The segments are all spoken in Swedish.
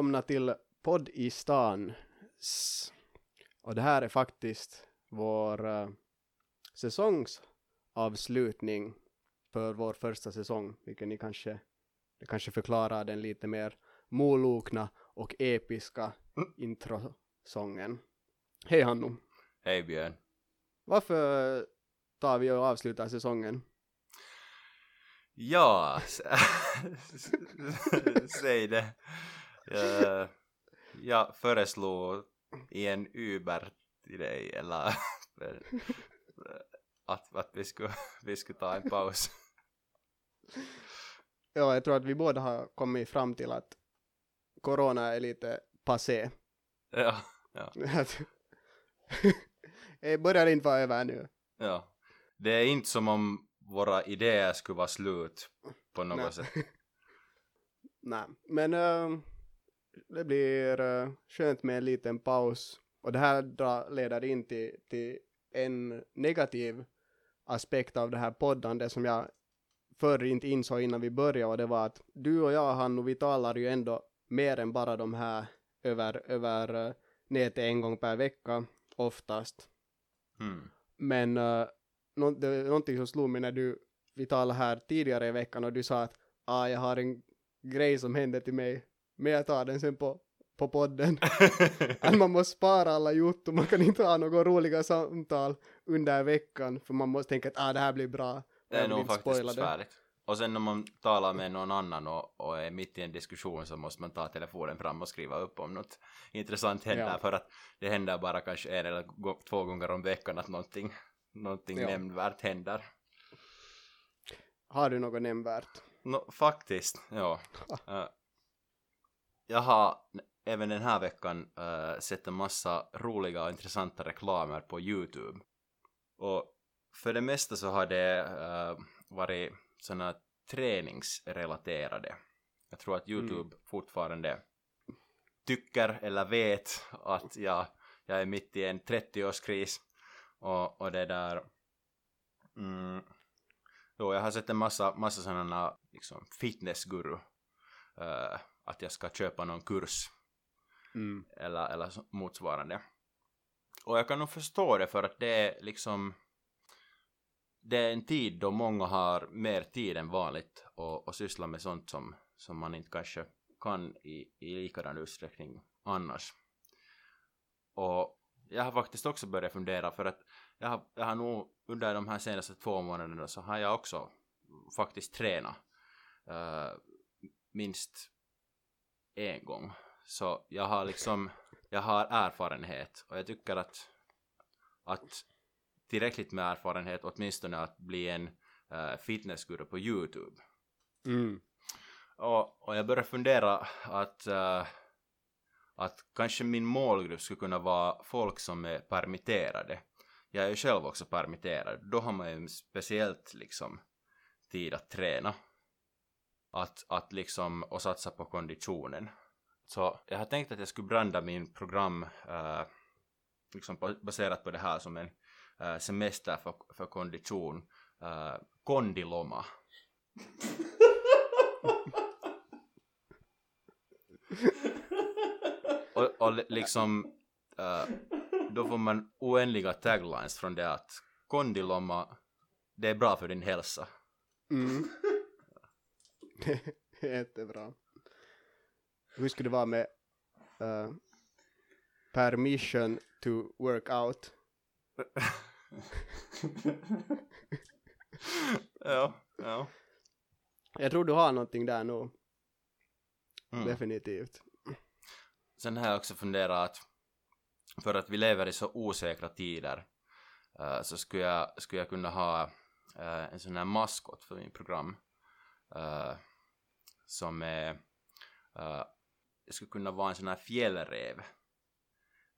Välkomna till podd i stan. Och det här är faktiskt vår uh, säsongsavslutning för vår första säsong, vilket ni kanske, det kanske förklarar den lite mer molokna och episka mm. introsången. Hej Hannu! Hej Björn! Varför tar vi och avslutar säsongen? Ja, säg det. Uh, jag föreslog i en Uber till dig eller att, att vi, skulle, vi skulle ta en paus. Ja, jag tror att vi båda har kommit fram till att corona är lite passé. Ja, ja. det börjar inte vara över nu. Ja. Det är inte som om våra idéer skulle vara slut på något Nej. sätt. Nej, men uh, det blir uh, skönt med en liten paus. Och det här dra, leder in till, till en negativ aspekt av det här poddandet som jag förr inte insåg innan vi började och det var att du och jag Hannu, vi talar ju ändå mer än bara de här över, över uh, nätet en gång per vecka oftast. Mm. Men uh, nå det någonting som slog mig när du, vi talade här tidigare i veckan och du sa att ah, jag har en grej som hände till mig men jag tar den sen på, på podden. att man måste spara alla jotto, man kan inte ha några roliga samtal under veckan för man måste tänka att ah, det här blir bra. Det är nog faktiskt besvärligt. Och sen när man talar med någon annan och, och är mitt i en diskussion så måste man ta telefonen fram och skriva upp om något intressant händer Ja. för att det händer bara kanske en eller två gånger om veckan att någonting, någonting Ja. nämnvärt händer. Har du något nämnvärt? No, faktiskt, ja. Jag har även den här veckan eh, sett en massa roliga och intressanta reklamer på YouTube. Och för det mesta så har det eh, varit sådana träningsrelaterade. Jag tror att YouTube fortfarande tycker eller vet att jag, jag är mitt i en 30-årskris och, och det där mm, Jo, jag har sett en massa, massa sådana liksom fitnessguru. eh, att jag ska köpa någon kurs Mm. eller, eller motsvarande. Och jag kan nog förstå det för att det är liksom det är en tid då många har mer tid än vanligt och, och sysslar med sånt som, som man inte kanske kan i, i likadan utsträckning annars. Och jag har faktiskt också börjat fundera för att jag har, jag har nog under de här senaste två månaderna så har jag också faktiskt tränat eh, minst en gång. Så jag har liksom, jag har erfarenhet och jag tycker att, att tillräckligt med erfarenhet åtminstone att bli en uh, fitnessguru på YouTube. Mm. Och, och jag börjar fundera att, eh, att kanske min målgrupp skulle kunna vara folk som är permitterade. Jag är ju själv också permitterad. Då har man ju speciellt liksom tid att träna. Att, att liksom, och satsa på konditionen. Så jag har tänkt att jag skulle branda min program uh, liksom baserat på det här som en uh, semester för, för kondition, uh, kondiloma. och, och liksom då får man oändliga taglines från det att kondiloma, det är bra för din hälsa. Mm. Jättebra. Hur skulle det vara med uh, permission to work out? ja, ja. Jag tror du har någonting där nu. Mm. Definitivt. Sen har jag också funderat att för att vi lever i så osäkra tider uh, så skulle jag, skulle jag kunna ha uh, en sån här maskot för min program uh, som är eh, det skulle kunna vara en sån här fjällräv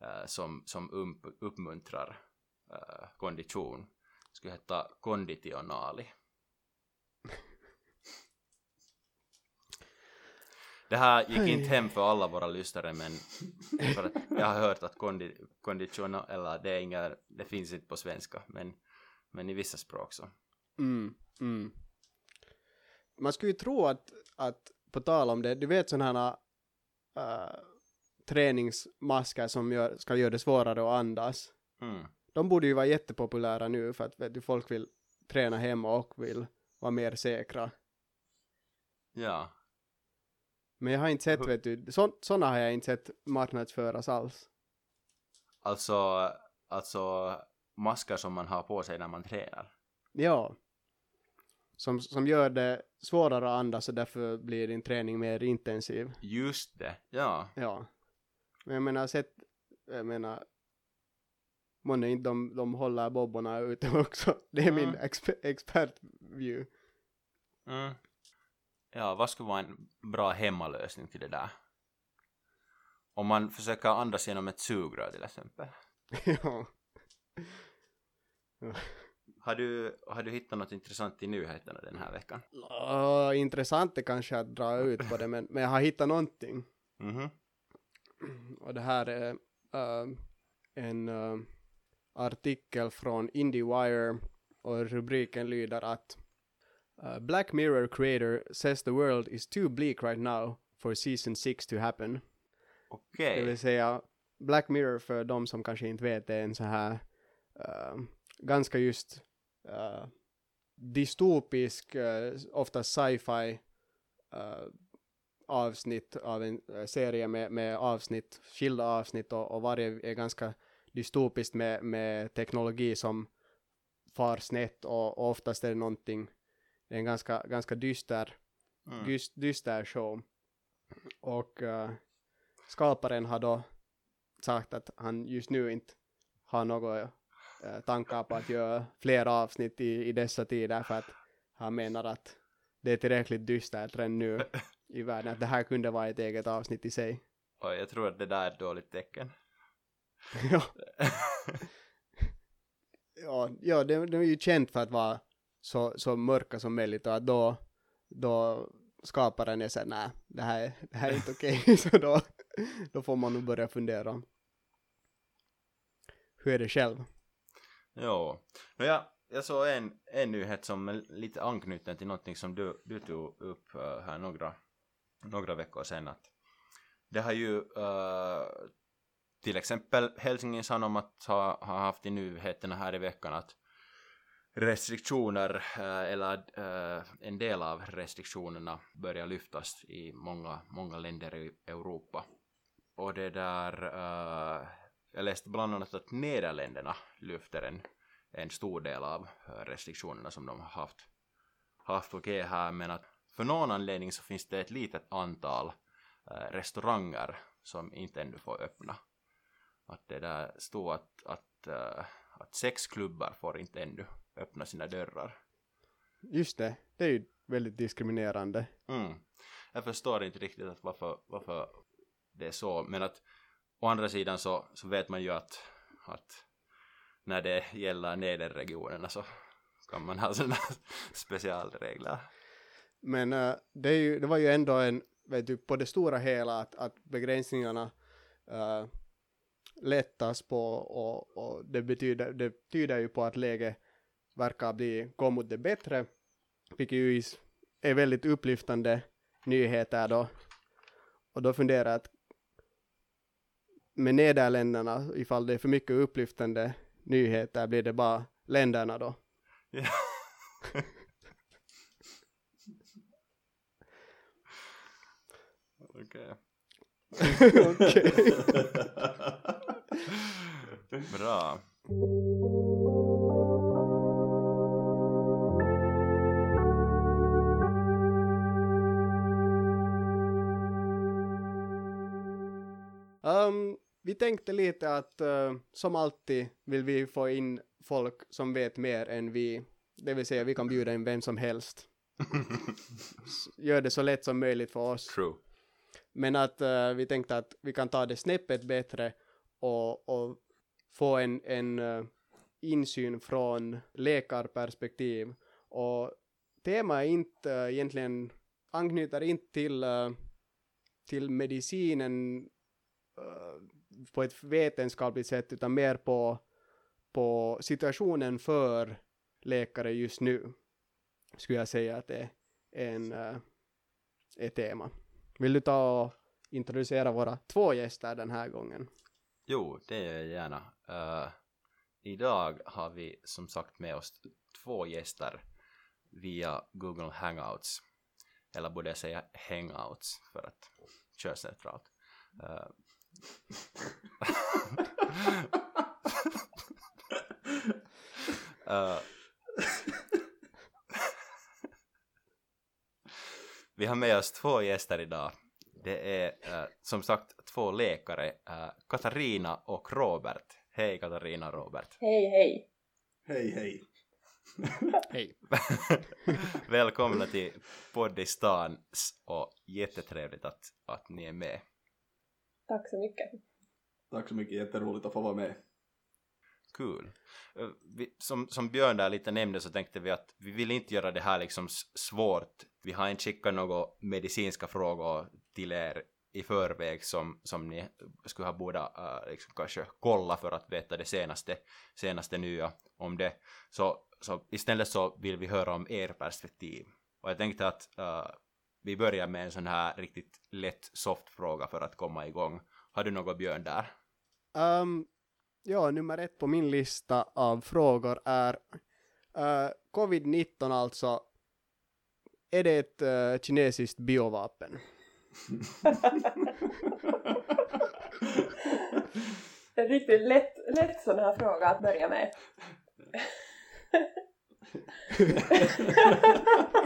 eh, som, som ump, uppmuntrar eh, kondition Det skulle heta konditionali Det här gick inte hem för alla våra lyssnare men för att jag har hört att kondi, kondition, eller det, är inga, det finns inte på svenska men, men i vissa språk så. Mm, mm. Man skulle ju tro att, att på tal om det, du vet sådana här uh, träningsmasker som gör, ska göra det svårare att andas. Mm. De borde ju vara jättepopulära nu för att vet du, folk vill träna hemma och vill vara mer säkra. Ja, men jag har inte sett, vet du, sådana har jag inte sett marknadsföras alls. Alltså, alltså masker som man har på sig när man tränar? Ja. Som, som gör det svårare att andas och därför blir din träning mer intensiv. Just det, ja. Ja. Men jag menar, sett, jag menar, månne inte de, de håller bobborna ute också. Det är mm. min exper, expert-view. Mm. Ja, vad skulle vara en bra hemmalösning till det där? Om man försöker andas genom ett sugrör till exempel. ja. Har du, har du hittat något intressant i nyheterna den här veckan? Uh, intressant är kanske att dra ut på det, men, men jag har hittat någonting. Mm -hmm. Och det här är uh, en uh, artikel från IndieWire och rubriken lyder att Uh, Black Mirror creator says the world is too bleak right now for season 6 to happen. Okej. Okay. Det vill säga, Black Mirror för de som kanske inte vet är en så här ganska just uh, dystopisk, uh, ofta sci-fi uh, avsnitt av en serie med, med avsnitt, skilda avsnitt och, och varje är ganska dystopiskt med, med teknologi som far snett och, och oftast är det någonting det är en ganska, ganska dyster, mm. dyst, dyster show. Och uh, skaparen har då sagt att han just nu inte har uh, tankar på att göra fler avsnitt i, i dessa tider för att han menar att det är tillräckligt dystert redan nu i världen att det här kunde vara ett eget avsnitt i sig. Och jag tror att det där är ett dåligt tecken. ja. ja, ja det, det är ju känt för att vara så, så mörka som möjligt och att då, då skaparen är såhär, nej, det här, det här är inte okej, okay. så då, då får man nog börja fundera. Hur är det själv? Jo, no, jag, jag såg en, en nyhet som är lite anknuten till någonting som du, du tog upp uh, här några, några veckor sedan att det har ju uh, till exempel Helsingin Sanomat har, har haft i nyheterna här i veckan att restriktioner eh, eller eh, en del av restriktionerna börjar lyftas i många, många länder i Europa. Och det där, uh, jag läste bland annat att Nederländerna lyfter en, en stor del av restriktionerna som de har haft, haft okej okay här, men att för någon anledning så finns det ett litet antal uh, restauranger som inte ännu får öppna. Att det där står att, att, uh, att sex klubbar får inte ännu öppna sina dörrar. Just det, det är ju väldigt diskriminerande. Mm. Jag förstår inte riktigt att varför, varför det är så, men att å andra sidan så, så vet man ju att, att när det gäller nederregionerna så kan man ha sådana specialregler. Men äh, det, är ju, det var ju ändå en, vet du, på det stora hela att, att begränsningarna äh, lättas på och, och det, betyder, det betyder ju på att läget verkar bli, gå mot det bättre, vilket ju är väldigt upplyftande nyheter då. Och då funderar jag att med Nederländerna, ifall det är för mycket upplyftande nyheter, blir det bara länderna då? Ja. Okej. Okej. Bra. Um, vi tänkte lite att uh, som alltid vill vi få in folk som vet mer än vi, det vill säga vi kan bjuda in vem som helst. Gör det så lätt som möjligt för oss. True. Men att uh, vi tänkte att vi kan ta det snäppet bättre och, och få en, en uh, insyn från läkarperspektiv. Och temat är inte egentligen, anknyter inte till, till medicinen på ett vetenskapligt sätt utan mer på, på situationen för läkare just nu skulle jag säga att det är en, eh, ett tema. Vill du ta och introducera våra två gäster den här gången? Jo, det gör jag gärna. Uh, idag har vi som sagt med oss två gäster via Google Hangouts. Eller borde jag säga Hangouts för att köra centralt. Uh, uh, vi har med oss två gäster idag. Det är uh, som sagt två läkare, uh, Katarina och Robert. Hej Katarina och Robert. Hej hej. Hej hej. Hej. Välkomna till Poddistan och jättetrevligt att, att ni är med. Tack så mycket. Tack så mycket, jätteroligt att få vara med. Kul. Eh, vi, som, som Björn där lite nämnde så tänkte vi att vi vill inte göra det här liksom svårt. Vi har inte skickat några medicinska frågor till er i förväg som, som ni skulle ha borde uh, liksom kanske kolla för att veta det senaste, senaste nya om det. Så, så istället så vill vi höra om er perspektiv. Och jag tänkte att uh, vi börjar med en sån här riktigt lätt soft fråga för att komma igång. Har du något Björn där? Um, ja, nummer ett på min lista av frågor är uh, covid-19 alltså, är det ett uh, kinesiskt biovapen? en riktigt lätt, lätt sån här fråga att börja med.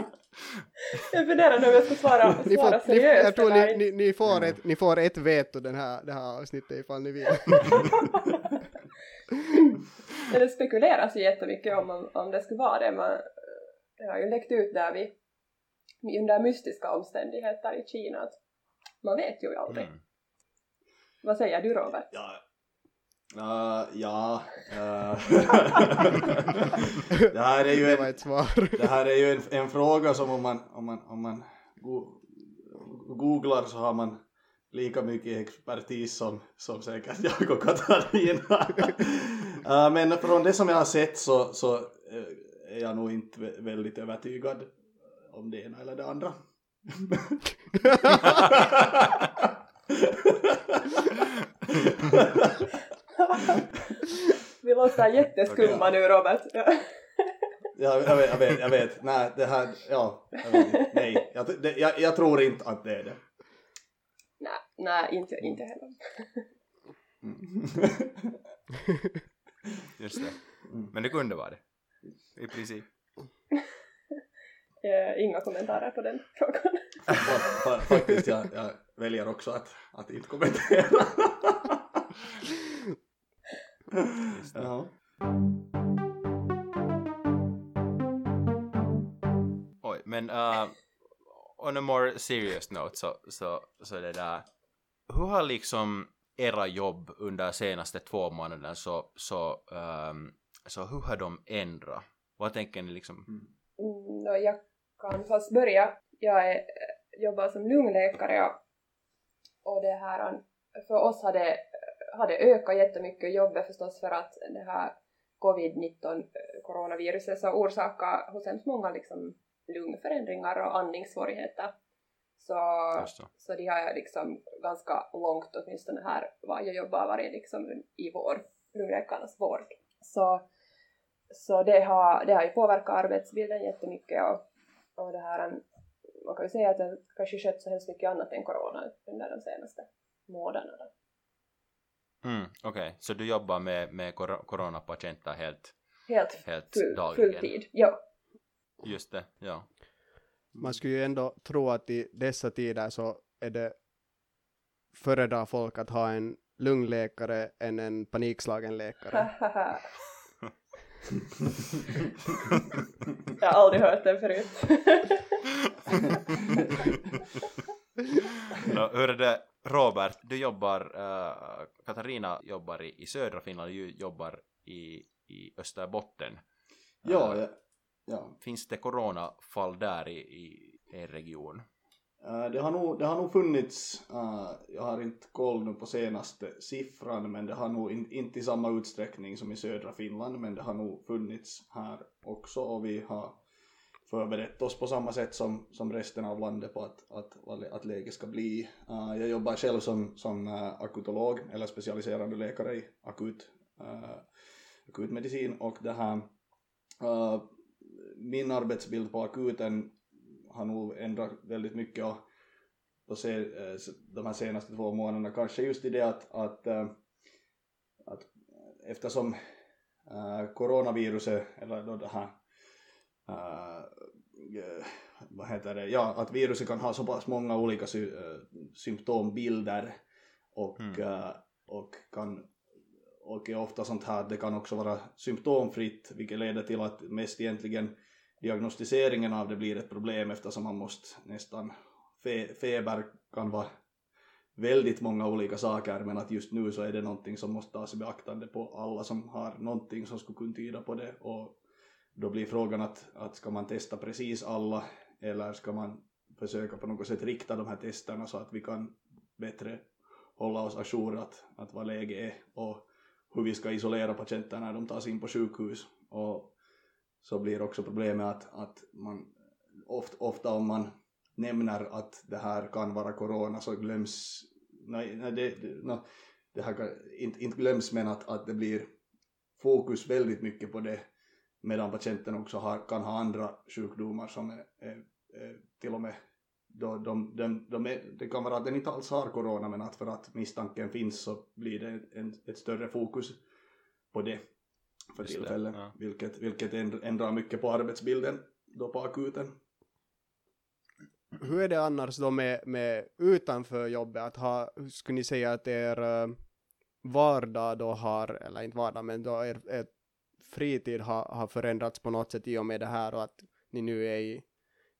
jag funderar nu om jag ska svara, svara ni får, seriöst ni, Jag tror ni, ni, ni, får ett, ni får ett veto den här, det här avsnittet ifall ni vill. det spekuleras ju jättemycket om, om det skulle vara det. Man, det har ju läckt ut där vi under mystiska omständigheter i Kina att man vet ju aldrig. Mm. Vad säger du Robert? Ja, Uh, ja, uh, det här är ju en, det, här är ju en, en, fråga som om man, om man, om man go googlar så har man lika mycket expertis som, som säkert jag och Katarina. uh, men från det som jag har sett så, så är jag nog inte väldigt övertygad om det ena eller det andra. Vi låter jätteskumma okay. nu Robert. Ja, jag vet, jag vet, jag vet. Nej, det här, ja, jag vet, nej. Jag, det, jag, jag, tror inte att det är det. Nej, nej inte, inte heller. Mm. Just det. Men det kunde vara det. I princip. Eh, inga kommentarer på den frågan. Faktiskt, jag, jag väljer också att, att inte kommentera. Ja. Oj, men uh, on a more serious note så, så, så det där, hur har liksom era jobb under senaste två månaderna så, så, um, så hur har de ändrat? Vad tänker ni liksom? Mm, jag kan fast börja jag är, jobbar som lungläkare och, och det här, för oss har det, har det ökat jättemycket jobbet förstås för att det här covid-19 coronaviruset så orsakar hos hemskt många liksom lungförändringar och andningssvårigheter. Så, så de har liksom ganska långt åtminstone här var jag jobbar varit liksom i vår, lungläkarnas vård. Så, så det, har, det har ju påverkat arbetsbilden jättemycket och, och det här, man kan ju säga att det kanske skett så hemskt mycket annat än corona under de senaste månaderna. Mm, Okej, okay. så du jobbar med, med coronapatienter helt, helt, helt full, dagligen? Full tid, ja. Just det, ja. Man skulle ju ändå tro att i dessa tider så är det föredrar folk att ha en lungläkare än en panikslagen läkare. Jag har aldrig hört den förut. no, hur är det, Robert, du jobbar, uh, Katarina jobbar i, i södra Finland, du jobbar i, i Österbotten. Ja, uh, ja. Finns det coronafall där i, i er region? Uh, det, har nog, det har nog funnits, jag har inte koll nu på senaste siffran, men det har nog in, inte i samma utsträckning som i södra Finland, men det har nog funnits här också och vi har förberett oss på samma sätt som, som resten av landet på att, att, att läget ska bli. Uh, jag jobbar själv som, som uh, akutolog eller specialiserande läkare i akut, uh, akutmedicin och det här, min arbetsbild på akuten har nog ändrat väldigt mycket och, och se, de här senaste två månaderna kanske just i det att, att, att eftersom coronaviruset eller då det här uh, vad heter det, ja, att viruset kan ha så pass många olika sy uh, symptombilder och, mm. uh, och kan och är ofta sånt här att det kan också vara symptomfritt vilket leder till att mest egentligen diagnostiseringen av det blir ett problem eftersom man måste nästan fe feber kan vara väldigt många olika saker men att just nu så är det någonting som måste tas i beaktande på alla som har någonting som skulle kunna tyda på det och då blir frågan att, att ska man testa precis alla eller ska man försöka på något sätt rikta de här testerna så att vi kan bättre hålla oss ajour att, att vad läget är och hur vi ska isolera patienter när de tas in på sjukhus. Och så blir också problemet att, att man ofta, ofta om man nämner att det här kan vara corona så glöms nej, nej det, no, det här kan, inte, inte glöms men att, att det blir fokus väldigt mycket på det medan patienten också har, kan ha andra sjukdomar som är, är, är till och med då de, de, de är, det kan vara att den inte alls har corona men att för att misstanken finns så blir det en, ett större fokus på det för tillfället, ja. vilket, vilket ändrar mycket på arbetsbilden då på akuten. Hur är det annars då med, med utanför jobbet, att ha, skulle ni säga att er uh, vardag då har, eller inte vardag, men då er, er fritid har, har förändrats på något sätt i och med det här och att ni nu är i,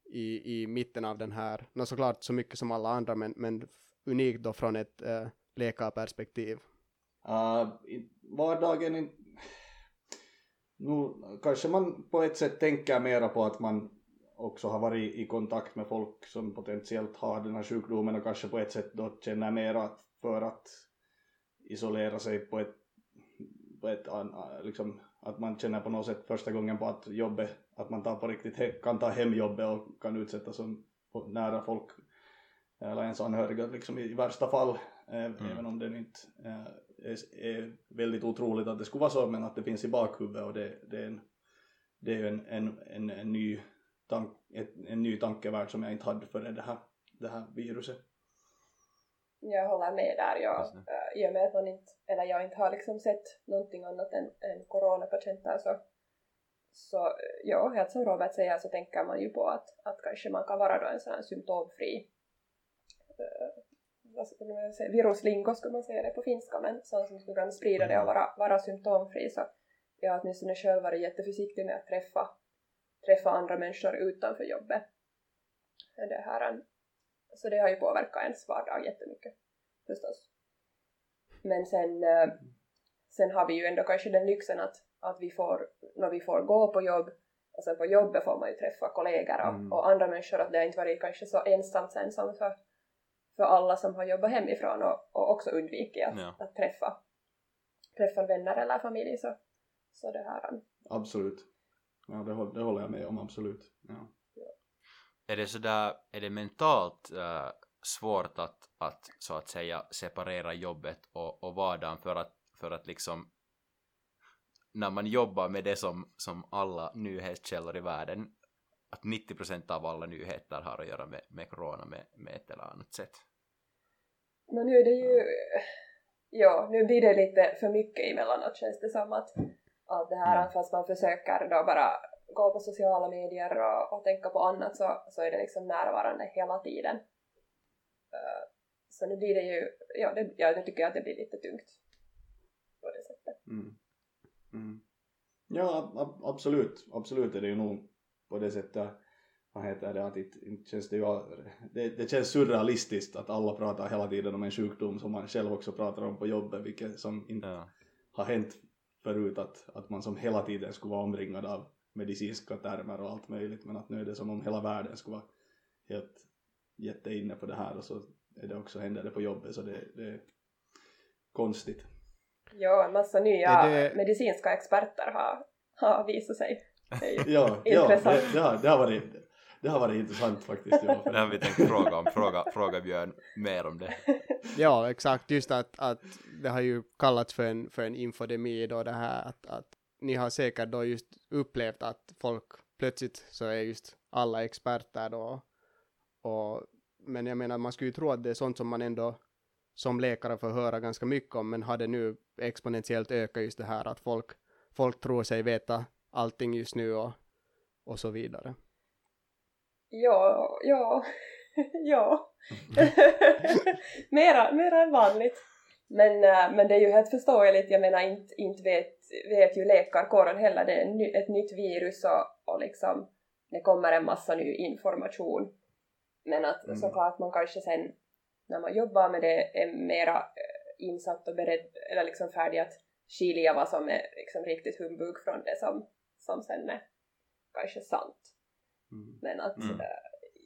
i, i mitten av den här, no, såklart så mycket som alla andra men, men unikt då från ett äh, läkarperspektiv? Uh, vardagen, in, nu, kanske man på ett sätt tänker mera på att man också har varit i kontakt med folk som potentiellt har den här sjukdomen och kanske på ett sätt då känner mera för att isolera sig på ett, på ett liksom, att man känner på något sätt första gången på att jobbet, att man tar på riktigt, kan ta hem jobbet och kan utsätta som nära folk eller ens anhöriga liksom i värsta fall, eh, mm. även om det inte eh, är, är, väldigt otroligt att det skulle vara så, men att det finns i bakhuvudet och det, det är en, det är en, en, en, en ny tank, ett, en ny tankevärld som jag inte hade före det här, det här viruset. Jag håller med där, jag, äh, i och med att man inte, eller jag inte har liksom sett någonting annat än, än coronapatienter så, så ja, helt som Robert säger så tänker man ju på att, att kanske man kan vara då en sån här symptomfri äh, vad skulle man säga, viruslingo skulle man säga det på finska, men sån som skulle kunna sprida det och vara, vara symptomfri. Så jag har åtminstone själv varit jätteförsiktig med att träffa, träffa andra människor utanför jobbet. Det här, så det har ju påverkat ens vardag jättemycket förstås. Men sen, eh, sen har vi ju ändå kanske den lyxen att, att vi får, när vi får gå på jobb och sen på jobbet får man ju träffa kollegor och, Mm. och andra människor att det har inte varit kanske så ensamt sen som för, för alla som har jobbat hemifrån och, och också undvikit att, Ja. att träffa, träffa vänner eller familj så, så det här Absolut. Ja, det, det håller jag med om, absolut. Ja. Är det sådär, är det mentalt äh, svårt att, att så att säga separera jobbet och, och vardagen för att, för att liksom när man jobbar med det som, som alla nyhetskällor i världen att 90% av alla nyheter har att göra med, med corona med, med ett eller annat sätt. Men nu är det ju, ja, nu blir det lite för mycket emellanåt känns det som att, att det här, Mm. fast man försöker då bara gå på sociala medier och, och tänka på annat så, så är det liksom närvarande hela tiden. Eh, så nu blir det ju, ja, det, ja, nu tycker jag att det blir lite tungt på det sättet. Mm. Mm. Ja, ab- absolut. Absolut är det ju nog på det sättet, vad heter det, att inte känns det ju, det, det känns surrealistiskt att alla pratar hela tiden om en sjukdom som man själv också pratar om på jobbet, vilket som inte Ja. har hänt förut, att, att man som hela tiden skulle vara omringad av medicinska termer och allt möjligt, men att nu är det som om hela världen skulle vara helt jätteinne på det här och så är det också, händer det på jobbet, så det, det är konstigt. Ja, en massa nya Är det- medicinska experter har, har visat sig. Det är ju Ja, ja det, det, har, det, har varit, det har varit intressant faktiskt. Ja, Det har vi tänkt fråga om, fråga, fråga Björn mer om det. Ja, exakt. Just att, att det har ju kallats för en, för en infodemi då det här att, att ni har säkert då just upplevt att folk plötsligt så är just alla experter då. Och, men jag menar, man skulle ju tro att det är sånt som man ändå som läkare får höra ganska mycket om, men har det nu exponentiellt ökat just det här att folk, folk tror sig veta allting just nu och, och så vidare. Ja, ja, ja. mera, mera än vanligt. Men, äh, men det är ju helt förståeligt, jag menar inte, inte vet, vet ju läkarkåren heller, det är ett nytt virus och, och liksom det kommer en massa ny information. Men att Mm. såklart man kanske sen när man jobbar med det är mera eh, insatt och beredd eller liksom färdig att skilja vad som är liksom riktigt humbug från det som, som sen är kanske sant. Mm. Men att Mm.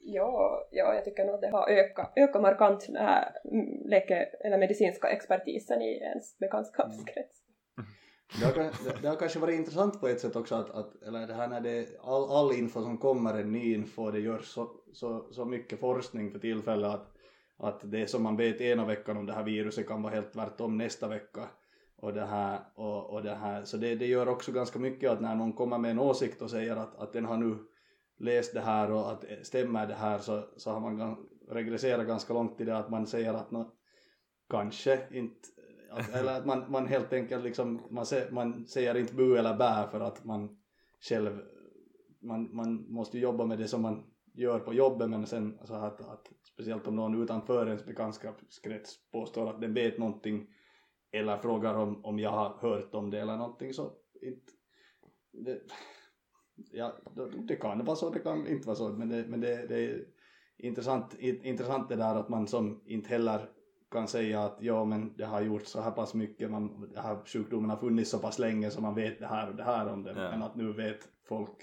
Ja, ja, jag tycker nog att det har ökat, ökat markant den här mm, läke, eller medicinska expertisen i ens bekantskapskrets. Det, har, det har kanske varit intressant på ett sätt också att, att eller det här när det, all, all info som kommer är ny info, det görs så, så, så mycket forskning för tillfället att, att det som man vet ena veckan om det här viruset kan vara helt tvärtom nästa vecka. Och det här, och, och det här. Så det, det gör också ganska mycket att när någon kommer med en åsikt och säger att, att den har nu läst det här och att stämmer det här så, så har man regresserat ganska långt i det att man säger att nå, kanske inte att, eller att man, man helt enkelt liksom man, sä, man säger inte bu eller bä för att man själv man, man måste ju jobba med det som man gör på jobbet men sen så att, att speciellt om någon utanför ens bekantskapskrets påstår att den vet någonting eller frågar om, om jag har hört om det eller någonting så inte det, ja, det- det kan vara så, det kan inte vara så men det, men det, det är intressant, in- intressant det där att man som inte heller kan säga att ja men det har gjort så här pass mycket, man, den här sjukdomen har funnits så pass länge så man vet det här och det här om den, Ja. men att nu vet folk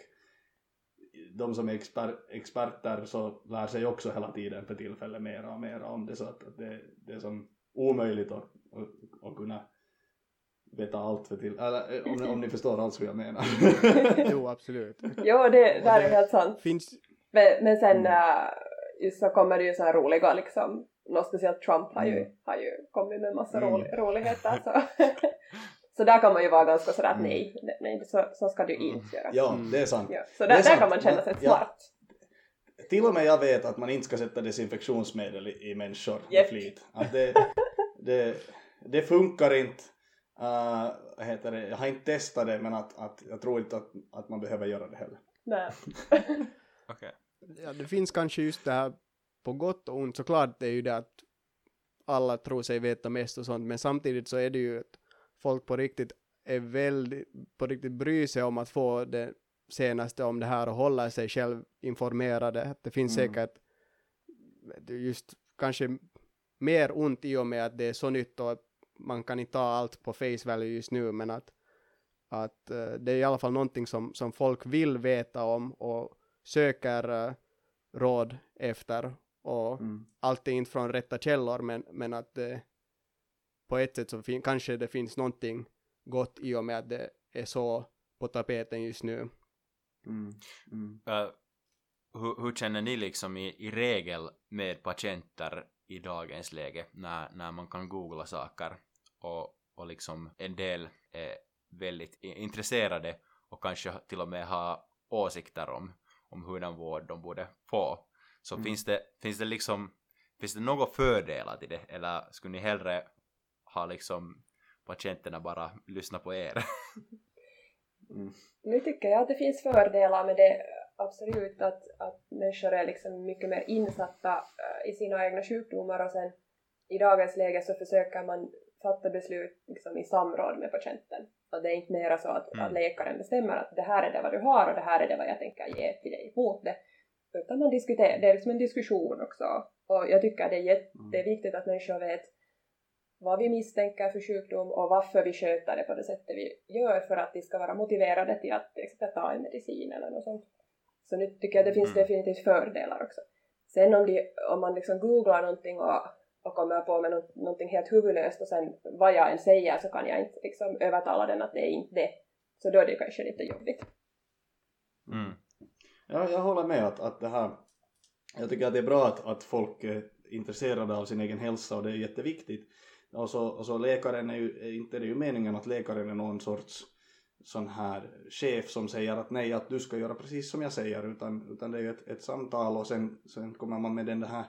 de som är exper, experter så lär sig också hela tiden för tillfället mera och mera om det så att, att det, det är som omöjligt att, att, att kunna veta allt för till, eller eh, om, ni- om ni förstår allt vad jag menar. Jo, absolut. Jo, det där är helt sant. Finns, Men, men sen Mm. äh, just så kommer det ju så här roliga liksom, något speciellt Trump har ju, Mm. har ju kommit med massa Mm. rolig, roligheter så. så där kan man ju vara ganska sådär att Mm. nej, nej så, så ska du Mm. inte göra. ja, det är sant. Ja, så där, är där sant. kan man känna sig Ja. smart. Till och med jag vet att man inte ska sätta desinfektionsmedel i, i människor med Japp. flit. Att det, det, det funkar inte. Uh, heter det? Jag har inte testat det men att, att jag tror inte att, att man behöver göra det heller. Nej. Okej. ja, det finns kanske just det här på gott och ont, såklart det är ju det att alla tror sig veta mest och sånt, men samtidigt så är det ju att folk på riktigt är väldigt, på riktigt bryr sig om att få det senaste om det här och hålla sig själv informerade. Det finns Mm. säkert just kanske mer ont i och med att det är så nytt och att man kan inte ta allt på face value just nu, men att att uh, det är i alla fall någonting som, som folk vill veta om och söker uh, råd efter och Mm. allt är inte från rätta källor men, men att det, på ett sätt så fin, kanske det finns någonting gott i och med att det är så på tapeten just nu. Mm. Mm. Uh, hur, hur känner ni liksom i, i regel med patienter i dagens läge när, när man kan googla saker och, och liksom en del är väldigt intresserade och kanske till och med har åsikter om, om hurdan vård de borde få. Så Mm. finns, det, finns det liksom finns det några fördelar till det eller skulle ni hellre ha liksom patienterna bara lyssna på er? Mm. Nu tycker jag att det finns fördelar med det, absolut, att, att människor är liksom mycket mer insatta eh, i sina egna sjukdomar och sen i dagens läge så försöker man fatta beslut liksom i samråd med patienten. Och det är inte mera så att, Mm. att läkaren bestämmer att det här är det vad du har och det här är det vad jag tänker ge till dig mot det. Utan man diskuterar, det är liksom en diskussion också. Och jag tycker det är jätteviktigt att människor vet vad vi misstänker för sjukdom och varför vi sköter det på det sättet vi gör för att de ska vara motiverade till att till exempel ta en medicin eller något sånt. Så nu tycker jag det finns Mm. definitivt fördelar också. Sen om, de, om man liksom googlar någonting och, och kommer på med något, någonting helt huvudlöst och sen vad jag än säger så kan jag inte liksom övertala den att det är inte det. Så då är det kanske lite jobbigt. Mm. Ja, jag håller med att, att det här, jag tycker att det är bra att, att folk är intresserade av sin egen hälsa och det är jätteviktigt. Och så, och så läkaren är ju, inte det är ju meningen att läkaren är någon sorts sån här chef som säger att nej, att du ska göra precis som jag säger, utan, utan det är ju ett, ett samtal och sen, sen kommer man med den här,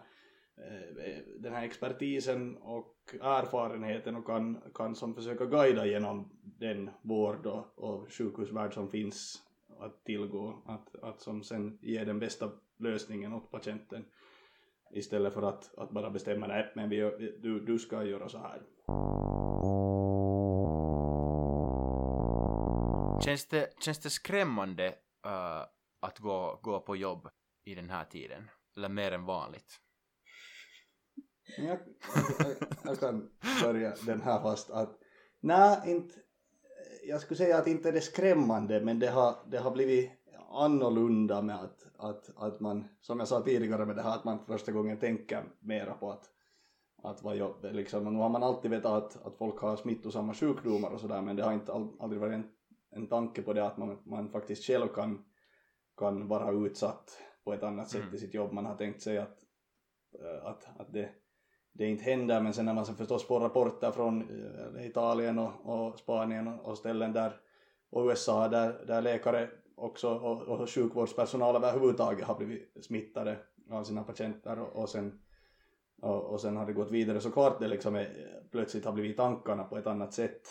Eh, den här expertisen och erfarenheten och kan, kan som försöka guida genom den vård och, och sjukhusvärld som finns att tillgå, att, att som sen ger den bästa lösningen åt patienten istället för att, att bara bestämma nej men vi, du, du ska göra så här. Känns det, känns det skrämmande uh, att gå, gå på jobb i den här tiden? Eller mer än vanligt? Jag, jag, jag kan börja den här fast att nej, inte, jag skulle säga att inte är det skrämmande men det har, det har blivit annorlunda med att, att, att man, som jag sa tidigare med det här att man första gången tänker mera på att, att vara jobb, liksom, och nu har man alltid vetat att, att folk har smittosamma sjukdomar och sådär men det har inte aldrig varit en, en tanke på det att man, man faktiskt själv kan, kan vara utsatt på ett annat sätt Mm. i sitt jobb. Man har tänkt sig att, att, att det, det inte händer men sen när man sen förstås får rapporter från eh, Italien och, och Spanien och, och ställen där och USA där, där läkare också och, och sjukvårdspersonal överhuvudtaget har blivit smittade av sina patienter och, och sen och, och sen har det gått vidare. Så klart det liksom är, plötsligt har blivit i tankarna på ett annat sätt.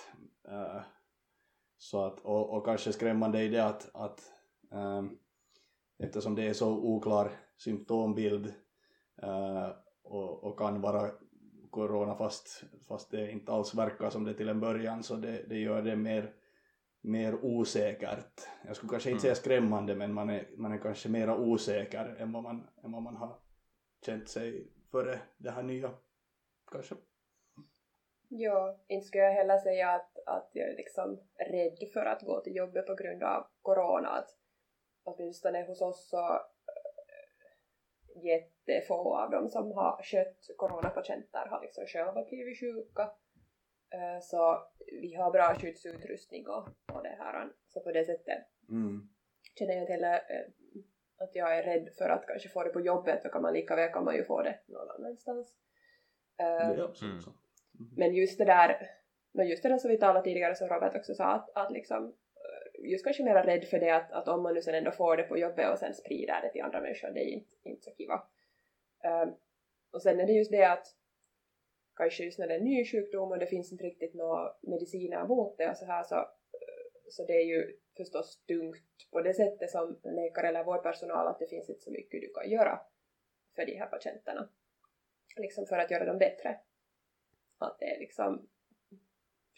Eh, så att, och, och kanske skrämmande i det att, att ehm, eftersom det är så oklar symptombild eh, och, och kan vara corona fast, fast det inte alls verkar som det till en början så det, det gör det mer, mer osäkert. Jag skulle kanske inte Mm. säga skrämmande men man är, man är kanske mera osäker än vad man, än vad man har känt sig före det här nya kanske. Ja, inte skulle jag heller säga att, att jag är liksom rädd för att gå till jobbet på grund av corona. Att åtminstone hos oss så jättefå av dem som har skött coronapatienter har liksom själva blivit sjuka. Äh, så vi har bra skyddsutrustning och, och det här. Så på det sättet Mm. känner jag inte heller äh, att jag är rädd för att kanske få det på jobbet. Då kan man lika väl kan man ju få det någon annanstans. Är absolut Mm. så. men just det där, no just det där som vi talade tidigare som Robert också sa att, att liksom eh, just kanske mera rädd för det att, att om man nu sen ändå får det på jobbet och sen sprider det till andra människor, det är inte, inte så kiva. Um, och sen är det just det att kanske just när det är en ny sjukdom och det finns inte riktigt några mediciner mot det och så här så, eh, så det är ju förstås tungt på det sättet som läkare eller vårdpersonal att det finns inte så mycket du kan göra för de här patienterna. Liksom för att göra dem bättre att det är liksom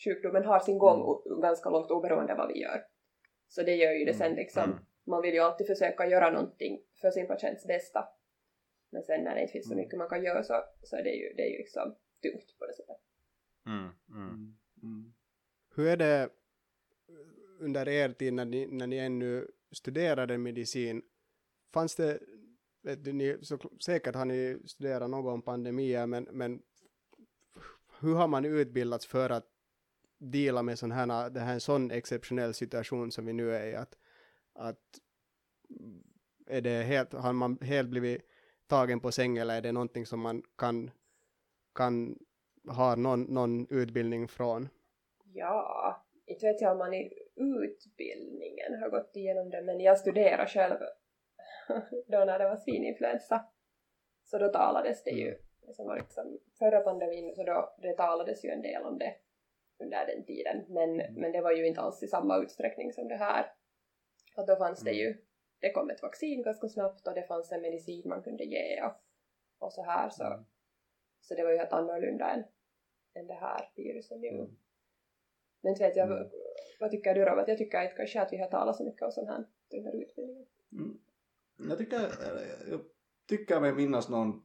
sjukdomen har sin gång o- ganska långt oberoende av vad vi gör. Så det gör ju det sen liksom, Mm. man vill ju alltid försöka göra någonting för sin patients bästa. Men sen när det inte finns så Mm. mycket man kan göra så, så är det ju, det är ju liksom tungt på det sättet. Mm, mm. Mm. Mm. Hur är det, under er tid när ni, när ni ännu studerade medicin, fanns det, vet du, ni, så, säkert har ni studerat något om pandemier, men, men hur har man utbildats för att dela med sån här, det här en sån exceptionell situation som vi nu är i, att, att är det helt, har man helt blivit tagen på säng eller är det någonting som man kan, kan ha någon, någon utbildning från? Ja, inte vet jag om man i utbildningen har gått igenom det, men jag studerar själv då när det var svininfluensa. Så då talades det ju, mm. som var liksom förra pandemin, så då det talades ju en del om det under den tiden, men, mm. men det var ju inte alls i samma utsträckning som det här. Och då fanns det mm. ju, det kom ett vaccin ganska snabbt och det fanns en medicin man kunde ge och, och så här så, mm. så det var ju helt annorlunda än, än det här viruset nu. Mm. Men vet jag, mm. vad tycker du Robert? Jag tycker inte kanske att vi har talat så mycket om sånt här under utbildningen. Mm. Jag tycker, jag tycker mig minnas någon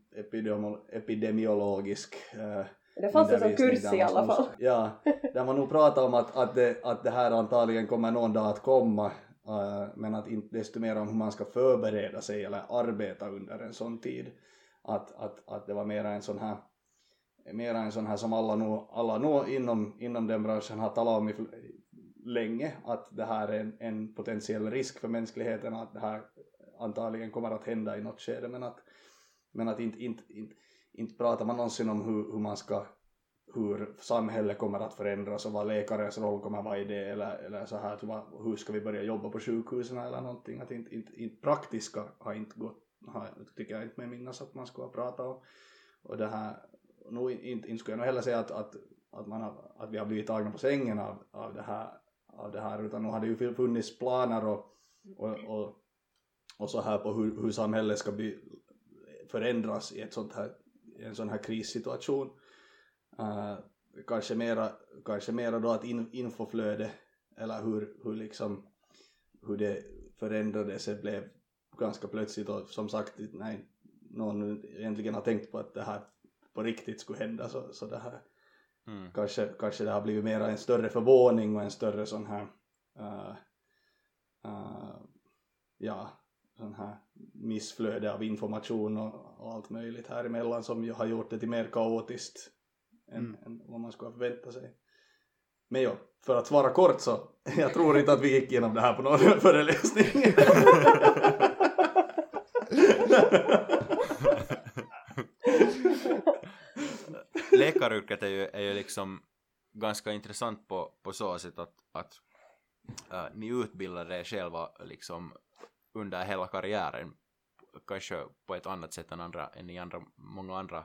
epidemiologisk äh, det fanns en sån kurs i alla fall. Ja, där man nog pratar om att, att, det, att det här antagligen kommer någon dag att komma uh, men att inte desto mer om hur man ska förbereda sig eller arbeta under en sån tid. Att, att, att det var mera en sån här mera en sån här som alla nog, alla nog inom, inom den branschen har talat om i, länge att det här är en, en potentiell risk för mänskligheten att det här antagligen kommer att hända i något skede men att, men att inte, inte, inte, inte pratar man någonsin om hur, hur man ska hur samhället kommer att förändras och vad läkarens roll kommer att vara i det eller, eller så här. Typ, hur, hur ska vi börja jobba på sjukhusen eller någonting? Att inte, inte, inte praktiska har inte gått har, tycker jag inte mig minnas att man skulle ha pratat om. Och det här nu, inte, inte skulle jag nog heller säga att, att, att, man har, att vi har blivit tagna på sängen av, av, det här, av det här. Utan nu har det ju funnits planer och, och, och, och så här på hur, hur samhället ska bli, förändras i ett sånt här en sån här krissituation. Uh, kanske mera, kanske mera då att in, infoflöde eller hur, hur liksom hur det förändrades det blev ganska plötsligt och som sagt nej någon egentligen har tänkt på att det här på riktigt skulle hända så, så det här mm. kanske, kanske det har blivit mera en större förvåning och en större sån här uh, uh, ja sån här missflöde av information och, och allt möjligt här emellan som ju har gjort det till mer kaotiskt än, mm. än vad man skulle förvänta sig. Men ja, för att svara kort så, jag tror inte att vi gick igenom det här på någon föreläsning. Läkaryrket är ju, är ju liksom ganska intressant på, på så sätt att, att äh, ni utbildar er själva liksom under hela karriären kanske på ett annat sätt än, andra, än i andra, många andra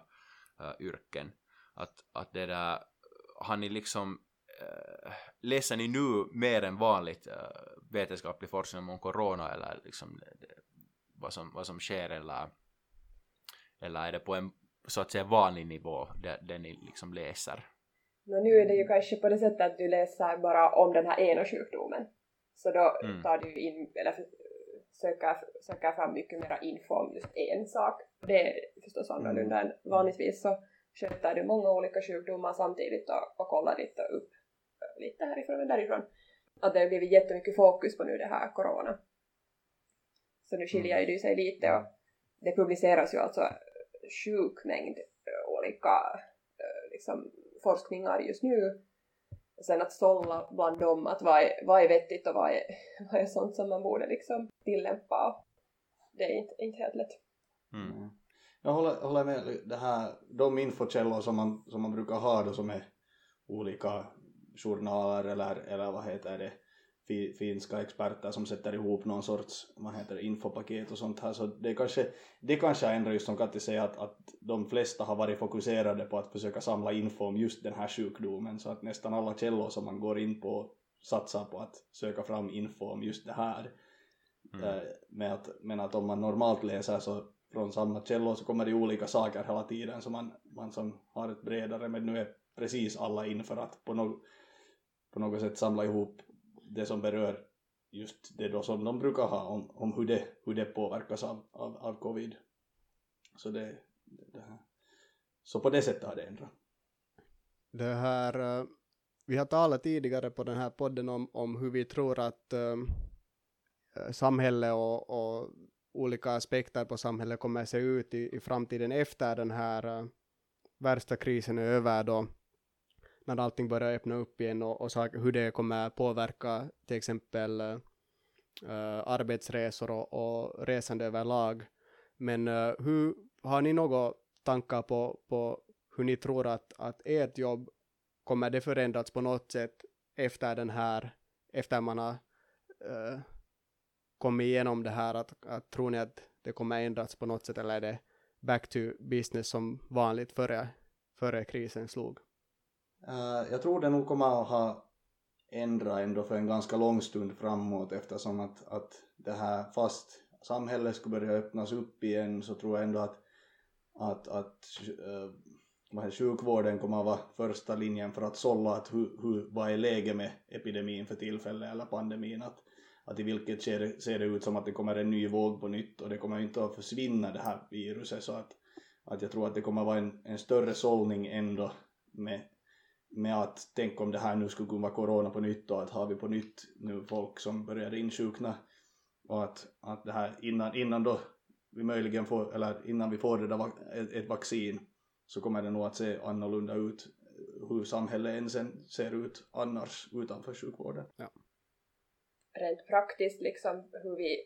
uh, yrken. Att, att det där, har ni liksom, uh, läser ni nu mer än vanligt uh, vetenskaplig forskning om corona eller liksom vad, som, vad som sker eller, eller är det på en så att säga vanlig nivå det, det ni liksom läser? No, nu är det ju kanske på det sättet att du läser bara om den här ena sjukdomen. Så då mm. tar du in, eller söker, söker fram mycket mera info om just en sak. Det är förstås annorlunda mm. än vanligtvis så sköter du många olika sjukdomar samtidigt och, och kollar lite upp lite härifrån och därifrån. Att det har blivit jättemycket fokus på nu det här corona. Så nu skiljer mm. det sig lite och det publiceras ju alltså sjuk mängd olika liksom, forskningar just nu sen att sålla bland dem att vad är, vad är vettigt och vad är, vad är sånt som man borde liksom tillämpa. Det är inte, inte helt lätt. Mm. Jag håller, håller med det här, de infokällor som man, som man brukar ha då som är olika journaler eller, eller vad heter det finska experter som sätter ihop någon sorts vad heter det, infopaket och sånt här. Så det kanske, det kanske ändrar just som Katti säger att, att de flesta har varit fokuserade på att försöka samla info om just den här sjukdomen. Så att nästan alla källor som man går in på satsar på att söka fram info om just det här. Mm. eh, med att, men att om man normalt läser så från samma källor så kommer det olika saker hela tiden. Så man, man som har ett bredare men nu är precis alla in för att på, no, på något sätt samla ihop det som berör just det då som de brukar ha om, om hur, det, hur det påverkas av, av, av covid. Så det, det, här. Så på det sättet har det ändrat. Det här, eh, vi har talat tidigare på den här podden om, om hur vi tror att uh, samhälle och, och, olika aspekter på samhället kommer att se ut i, i framtiden efter den här uh, värsta krisen är över då när allting börjar öppna upp igen och, och saker, hur det kommer påverka till exempel uh, arbetsresor och, och resande överlag. Men uh, hur, har ni några tankar på, på hur ni tror att, att ert jobb kommer det förändras på något sätt efter den här, efter man har uh, kommit igenom det här, att, att tror ni att det kommer ändras på något sätt eller är det back to business som vanligt före, före krisen slog? Uh, jag tror det nog kommer att ha ändrat ändå för en ganska lång stund framåt eftersom att, att det här fast samhället skulle börja öppnas upp igen så tror jag ändå att, att, att uh, vad sjukvården kommer att vara första linjen för att sålla att hur, hur, vad är läget med epidemin för tillfället eller pandemin? Att, att i vilket skede ser det ut som att det kommer en ny våg på nytt och det kommer inte att försvinna det här viruset. Så att, att jag tror att det kommer att vara en, en större sållning ändå med, med att tänk om det här nu skulle kunna vara corona på nytt och att har vi på nytt nu folk som börjar insjukna och att, att det här innan, innan då vi möjligen får, eller innan vi får det där, ett, ett vaccin så kommer det nog att se annorlunda ut hur samhället än sen ser ut annars utanför sjukvården. Ja. Rent praktiskt liksom hur vi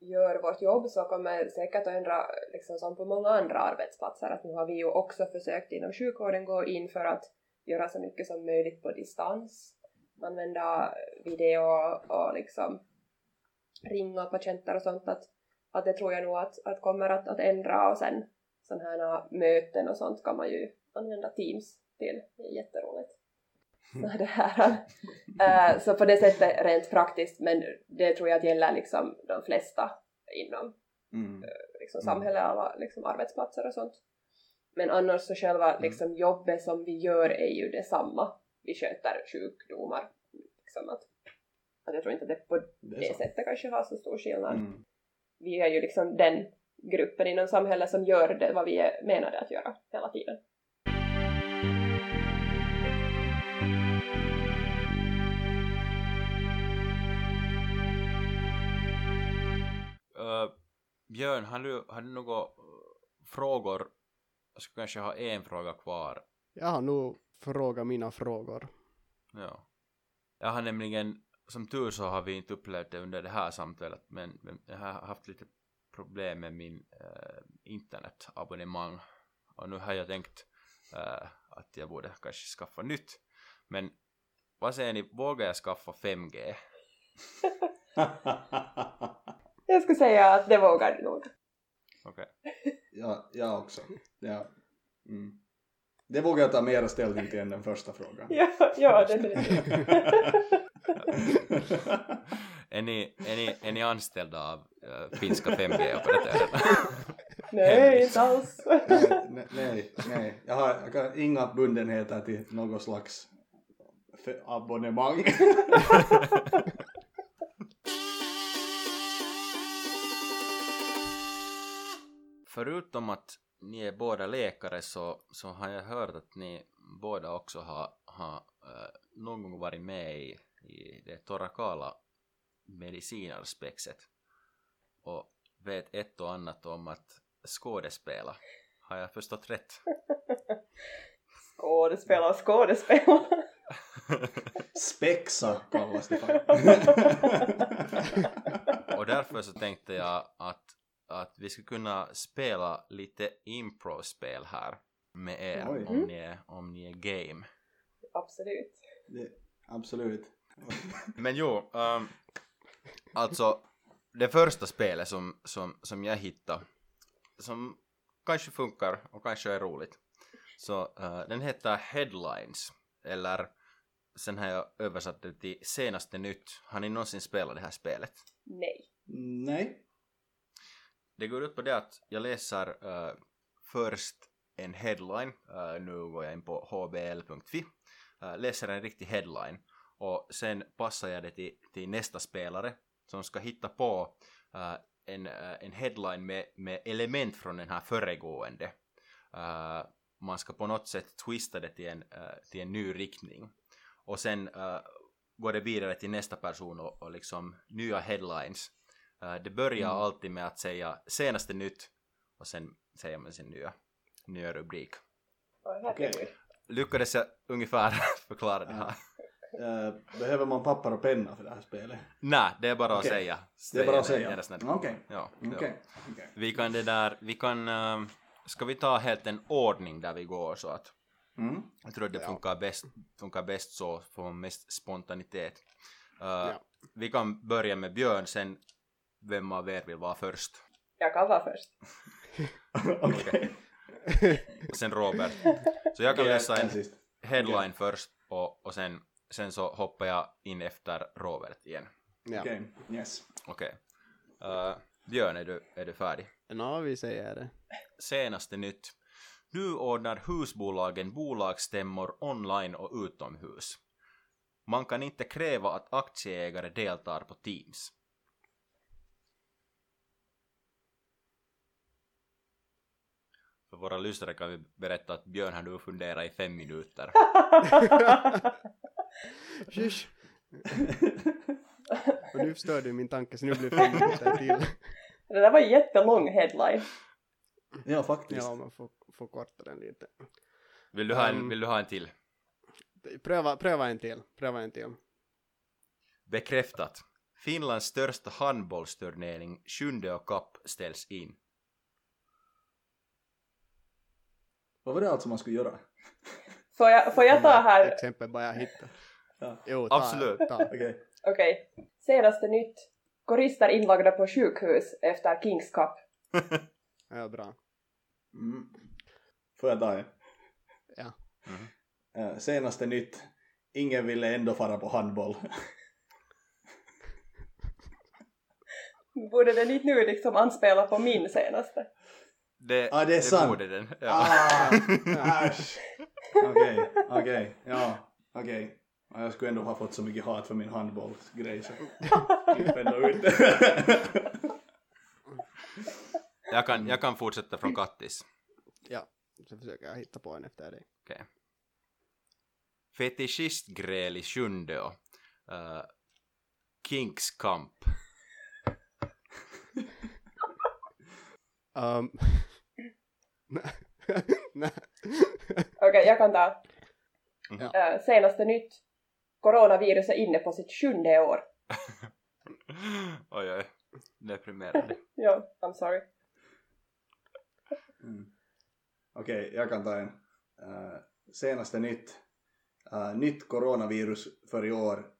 gör vårt jobb så kommer säkert att ändra liksom som på många andra arbetsplatser att nu har vi ju också försökt inom sjukvården gå in för att göra så mycket som möjligt på distans använda video och, och liksom ringa patienter och sånt att, att det tror jag nog att, att kommer att, att ändra och sen sådana här möten och sånt kan man ju använda Teams till. Det är jätteroligt. Så, det här, äh, så på det sättet rent praktiskt, men det tror jag att gäller liksom de flesta inom mm. äh, liksom, samhället, alla liksom, arbetsplatser och sånt. Men annars så själva mm. liksom, jobbet som vi gör är ju detsamma. Vi sköter sjukdomar. Liksom att, att jag tror inte att det på det, det sättet kanske har så stor skillnad. Mm. Vi är ju liksom den gruppen inom samhället som gör det vad vi är menade att göra hela tiden. Uh, Björn, har du, har du några frågor? Jag skulle kanske ha en fråga kvar. Jag har nog frågat mina frågor. Ja. Jag har nämligen, som tur så har vi inte upplevt det under det här samtalet, men, men jag har haft lite problem med min äh, internetabonnemang och nu har jag tänkt äh, att jag borde kanske skaffa nytt men vad säger ni, vågar jag skaffa 5G? jag skulle säga att det vågar du nog. Okej. Okay. ja, jag också. Ja. Mm. Det vågar jag ta mera ställning till än den första frågan. ja, ja definitivt. är, ni, är, ni, är ni anställda av uh, finska 5G-operatörerna? nej, inte alls. nej, nej, nej. Jag har, jag har inga bundenheter till något slags abonnemang. Förutom att ni är båda läkare så, så har jag hört att ni båda också har, har uh, någon gång varit med i, i det Torakala medicinarspexet och vet ett och annat om att skådespela. Har jag förstått rätt? skådespela och skådespela. Spexa kallas det Och därför så tänkte jag att, att vi skulle kunna spela lite impro-spel här med er om ni, är, om ni är game. Absolut. Det, absolut. Men jo, um, Alltså, det första spelet som, som, som jag hittade, som kanske funkar och kanske är roligt, så uh, den heter Headlines, eller sen har jag översatt det till senaste nytt. Har ni någonsin spelat det här spelet? Nej. Nej. Det går ut på det att jag läser uh, först en headline, uh, nu går jag in på hbl.fi, uh, eh, läser en riktig headline och sen passar jag det till, till nästa spelare som ska hitta på uh, en, uh, en headline med, med element från den här föregående. Uh, man ska på något sätt twista det till en, till en ny riktning. och sen uh, går det vidare till nästa person och, och liksom nya headlines. Uh, det börjar Mm. alltid med att säga senaste nytt och sen säger man sin nya, nya rubrik. Oj, herregud. Lyckades jag ungefär förklara det här? Eh, behöver man papper och penna för det här spelet? Nej, det är bara att Okej. säga. Det är bara att Säga. Okej. Ja, Okej. ja. okej. Vi kan det där, vi kan, ehm, ska vi ta helt en ordning där vi går så att Mm. jag tror att det Ja. funkar bäst, funkar bäst så får mest spontanitet. Uh, Ja. Vi kan börja med Björn, sen vem av er vill vara först? Jag kan vara först. Okej. Sen Robert. Så jag kan läsa en headline först och, och sen, sen så hoppar jag in efter Robert igen. Ja. Okej, yes. Okej. Eh, Björn, är du, är du färdig? Nå, vi säger det. Senaste nytt. Nu ordnar husbolagen bolagsstämmor online och utomhus. Man kan inte kräva att aktieägare deltar på Teams. För våra lyssnare kan vi berätta att Björn har nu funderat i fem minuter. Och nu förstör du min tanke så nu blir det fem minuter till. Det där var en jättelång headline. Ja, faktiskt. Ja, man får, får korta den lite. Vill du ha en, Um, vill du ha en till? Pröva, pröva en till. Pröva en till. Bekräftat. Finlands största handbollsturnering, Sjunde och Cup, ställs in. Vad var det alltså man skulle göra? Får jag, får jag ta här, Exempel bara jag hittar. Ja. Jo, ta, Absolut. Ta. Okej. okej. Senaste nytt. Korister inlagda på sjukhus efter Kings Cup. Ja, bra. Mm. Får jag ta en? Ja. Eh, senaste nytt. Ingen ville ändå fara på handboll. Borde den inte nu liksom anspela på min senaste? Det, Ah, det är sant. borde den. Ja. Ah, äsch. Okej, okej, ja, okej. Ja, Jag skulle ändå ha fått så mycket hat för min handbollsgrej så gick ändå ut. Jag, kan, jag kan fortsätta från Kattis. ja. Så försöker jag hitta på en efter dig. Okej. Fetischistgräl i Sjundeå. Uh, Kinks kamp. Um. Okej, jag kan ta. Mhm. Eh, senaste nytt. Coronavirus är inne på sitt sjunde år. oj, oj. Deprimerande. Ja, I'm sorry. Mm. Okej, jag kan ta en. Eh, senaste nytt. Eh, nytt coronavirus för i år.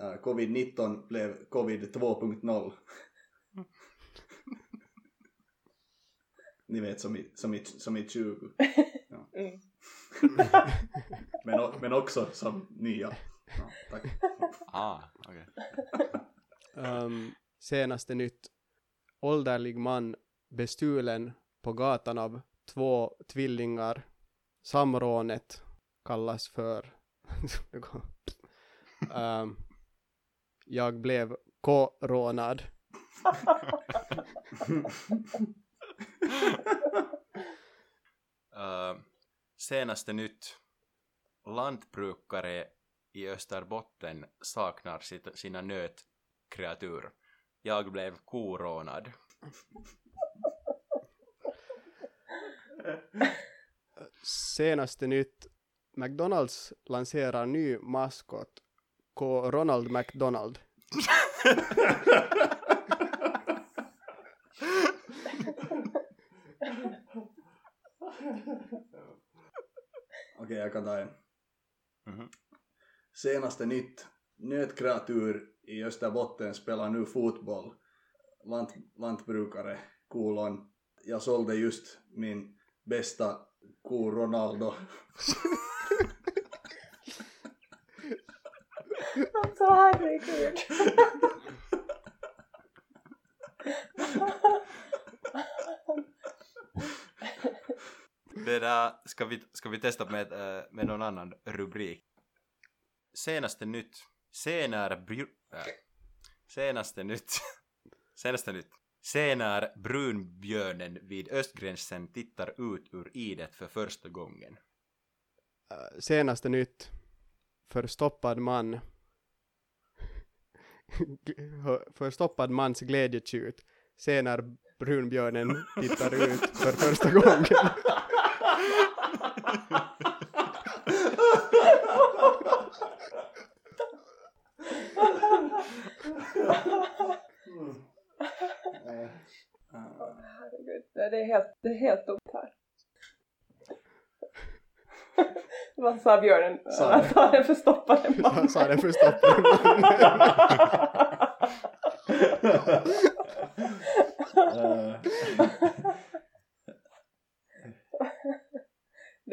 Eh, Covid-19 blev covid 2.0. Ni vet som i, som i, som i 20. Mm. Men, o- men också som nya. Ja, tack. Ah, okej. Um, senaste nytt. Ålderlig man bestulen på gatan av två tvillingar. Samrånet kallas för... um, jag blev koronad. Uh, senaste nytt. Lantbrukare i Österbotten saknar sitt, sina nötkreatur. Jag blev koronad. Senaste nytt. McDonalds lanserar ny maskot. K. Ronald McDonald. Okej, jag kan ta en. Mhm. Senaste nytt. Nötkreatur i Österbotten spelar nu fotboll. Lant, lantbrukare, kolon. Jag sålde just min bästa ko Ronaldo. Alltså herregud. Det där, ska vi, ska vi testa med, eh, med någon annan rubrik? Senaste nytt. Senare bru... Äh. Senaste nytt. Senaste nytt. Senare brunbjörnen vid östgränsen tittar ut ur idet för första gången. Uh, senaste nytt. förstoppad man förstoppad mans glädjetjut se när brunbjörnen tittar ut för första gången. Herregud, det det är helt, det är helt tomt här. Vad sa björnen? Sa Vad det. sa den förstoppade Jag mannen? sa den förstoppade man.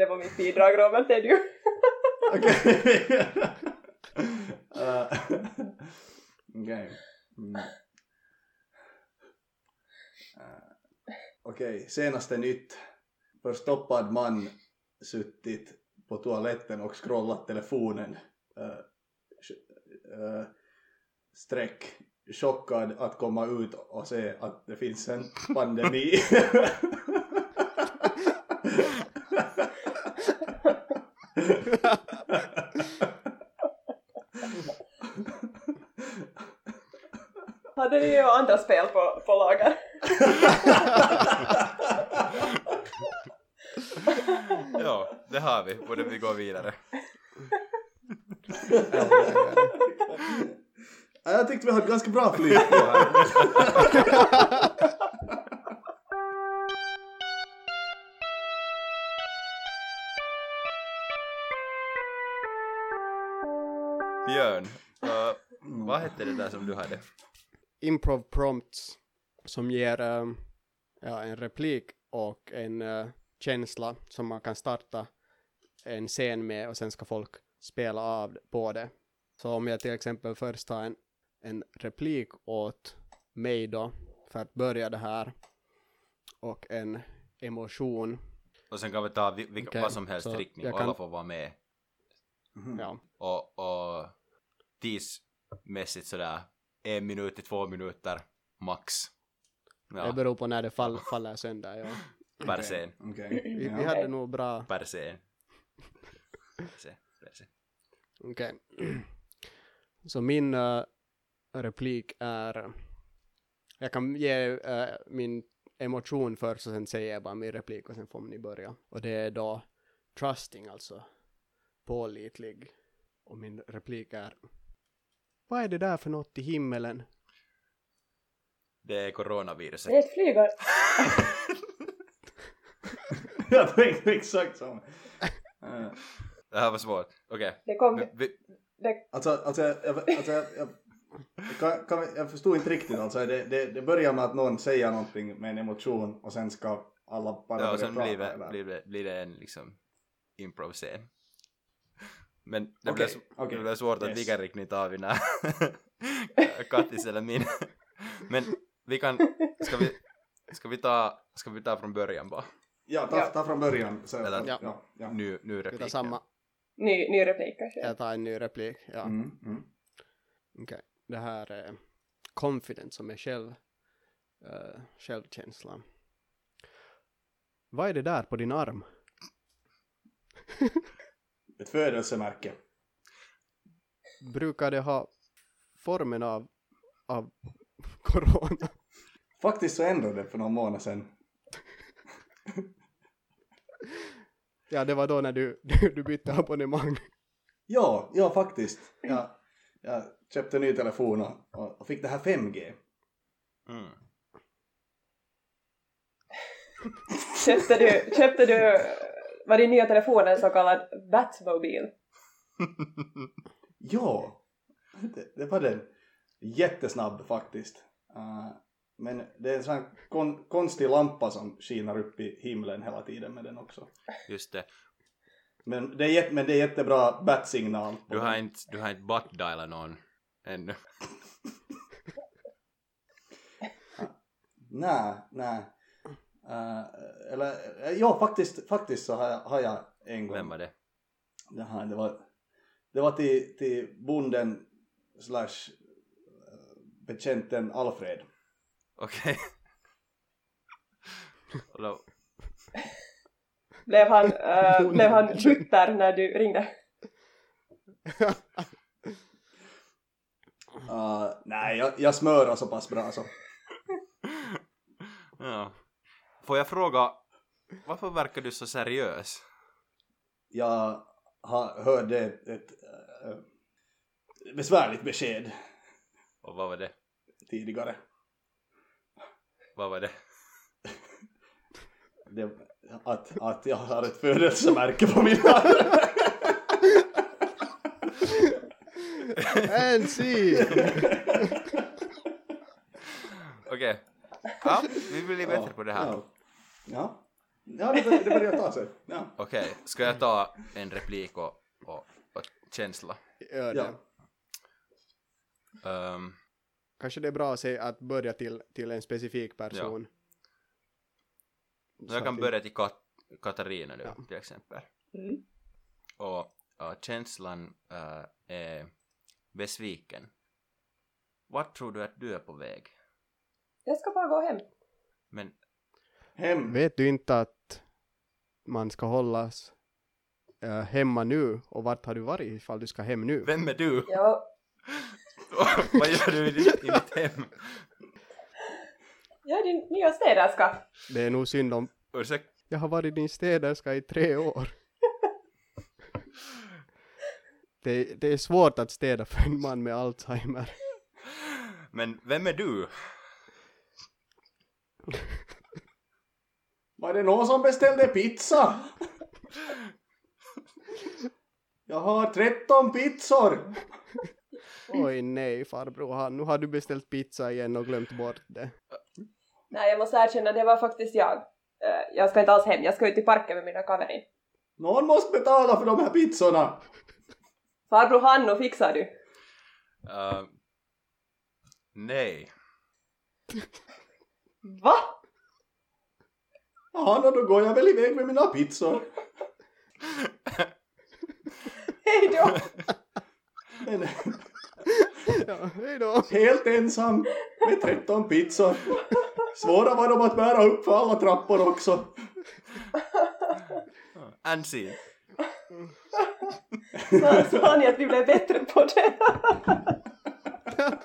Det var mitt bidrag Robert, det är du. Okej. Okej. Mm. Eh, Okej, senaste nytt. Förstoppad man suttit på toaletten och scrollat telefonen. Sh- eh, streck. Chockad att komma ut och se att det finns en pandemi. Ni ju andra spel på, på lager? ja, det har vi. Borde vi gå vidare? Ja, Jag tyckte vi hade ganska bra flyt. Björn, uh, vad hette det där som du hade? Improv prompts som ger um, ja, en replik och en uh, känsla som man kan starta en scen med och sen ska folk spela av på det. Så om jag till exempel först har en, en replik åt mig då för att börja det här och en emotion. Och sen kan vi ta vi, vi, Okej, vad som helst riktning, alla kan- får vara med. Mhm. Ja, Och, och tidsmässigt sådär en minut till två minuter max. det Ja, beror på när det fall, faller sönder. Ja. per Okej, scen. okej. Vi, vi hade nog bra Per scen. Okej. Så min eh, replik är... Jag kan ge eh, min emotion först och sen säger jag bara min replik och sen får ni börja. Och det är då trusting, alltså pålitlig. Och min replik är Vad är det där för något i himmelen? Det är Det coronaviruset. är ett flygar... Jag tänkte exakt samma. Det här var svårt. Okej. Det kom... Vi- Det, Alltså, alltså, jag, alltså jag, jag, kan, kan, jag förstod inte riktigt alltså. Det, det, det börjar med att någon säger någonting med en emotion och sen ska alla bara Ja, börja och sen blir det, blir, det, blir det en liksom improv-scen. Men det, Okej, blev, s- okej, det blev svårt att yes. vilken riktning tar vi när Kattis eller min. Men vi kan, ska vi, ska vi ta, ska vi ta från början bara? Ja, ta, Ja. ta från början. Så, Eller- ja, ja, ja. Nu, nu Vi tar repliken. samma. ny, ny replik kanske. Jag tar en ny replik. Ja, Mm, mm. okej. Det här är confidence som är själv, uh, självkänslan. Vad är det där på din arm? Ett födelsemärke. brukar det ha formen av, av corona? Faktiskt så ändrade det för någon månad sedan. Ja, det var då när du, du, du bytte abonnemang. Ja, ja faktiskt. Jag, jag köpte en ny telefon och, och fick det här 5G. Mm. Köpte du, köpte du, var din nya telefon en så kallad Batmobil? Ja, det, det var den. Jättesnabb faktiskt. Uh, men det är en sån här kon, konstig lampa som skiner upp i himlen hela tiden med den också. Just det. Men det är, jätte, men det är jättebra bat-signal. Du har inte, du har inte butt-dialat någon ännu. Nej, nej. Uh, eller, eh, ja faktiskt, faktiskt så har jag, har jag en gång. Vem var det? Jaha, det var, det var till, till bonden slash eh, betjänten Alfred. Okej. Och då- Blev han, uh, blev han bitter när du ringde? Uh, nej, jag, jag smörar så pass bra så. Ja. Får jag fråga, varför verkar du så seriös? Jag har, hörde ett, ett äh, besvärligt besked Och vad var det? tidigare. Vad var det? Det, att, att jag har ett födelsemärke på min arm. And see! Okej. Ja, vi blir bättre på det här. Ja, ja. ja det, det börjar ta sig. Ja. Okej, ska jag ta en replik och, och, och känsla? Gör Ja. Ehm, Kanske det är bra att, se, att börja till, till en specifik person. så jag kan börja till Kat Katarina nu, Ja. till exempel. Mm. Och ja, känslan äh, är besviken. Vart tror du att du är på väg? Jag ska bara gå hem. Men Hem. Vet du inte att man ska hållas eh, hemma nu och vart har du varit ifall du ska hem nu? vem är du? Ja, Vad gör du i ditt, i ditt hem? jag är din nya städerska. Det är nog synd om... Ursäkta? Jag har varit din städerska i tre år. Det, det är svårt att städa för en man med Alzheimer. Men vem är du? Var det någon som beställde pizza? Jag har 13 pizzor. Oj nej farbror, han, nu har du beställt pizza igen och glömt bort det. Nej, jag måste erkänna, det var faktiskt jag. Eh, Jag ska inte alls hem, jag ska ut i parken med mina kaverin. Någon måste betala för de här pizzorna. Farbror Hanno, fixar du? Uh, nej. Va? Jaha, då går jag väl iväg med mina pizzor. Hej då! Men Ja, hej då! helt ensam med 13 pizzor. Svåra var de att bära upp för alla trappor också. Ansi. Sa- Sa ni att vi blev bättre på det?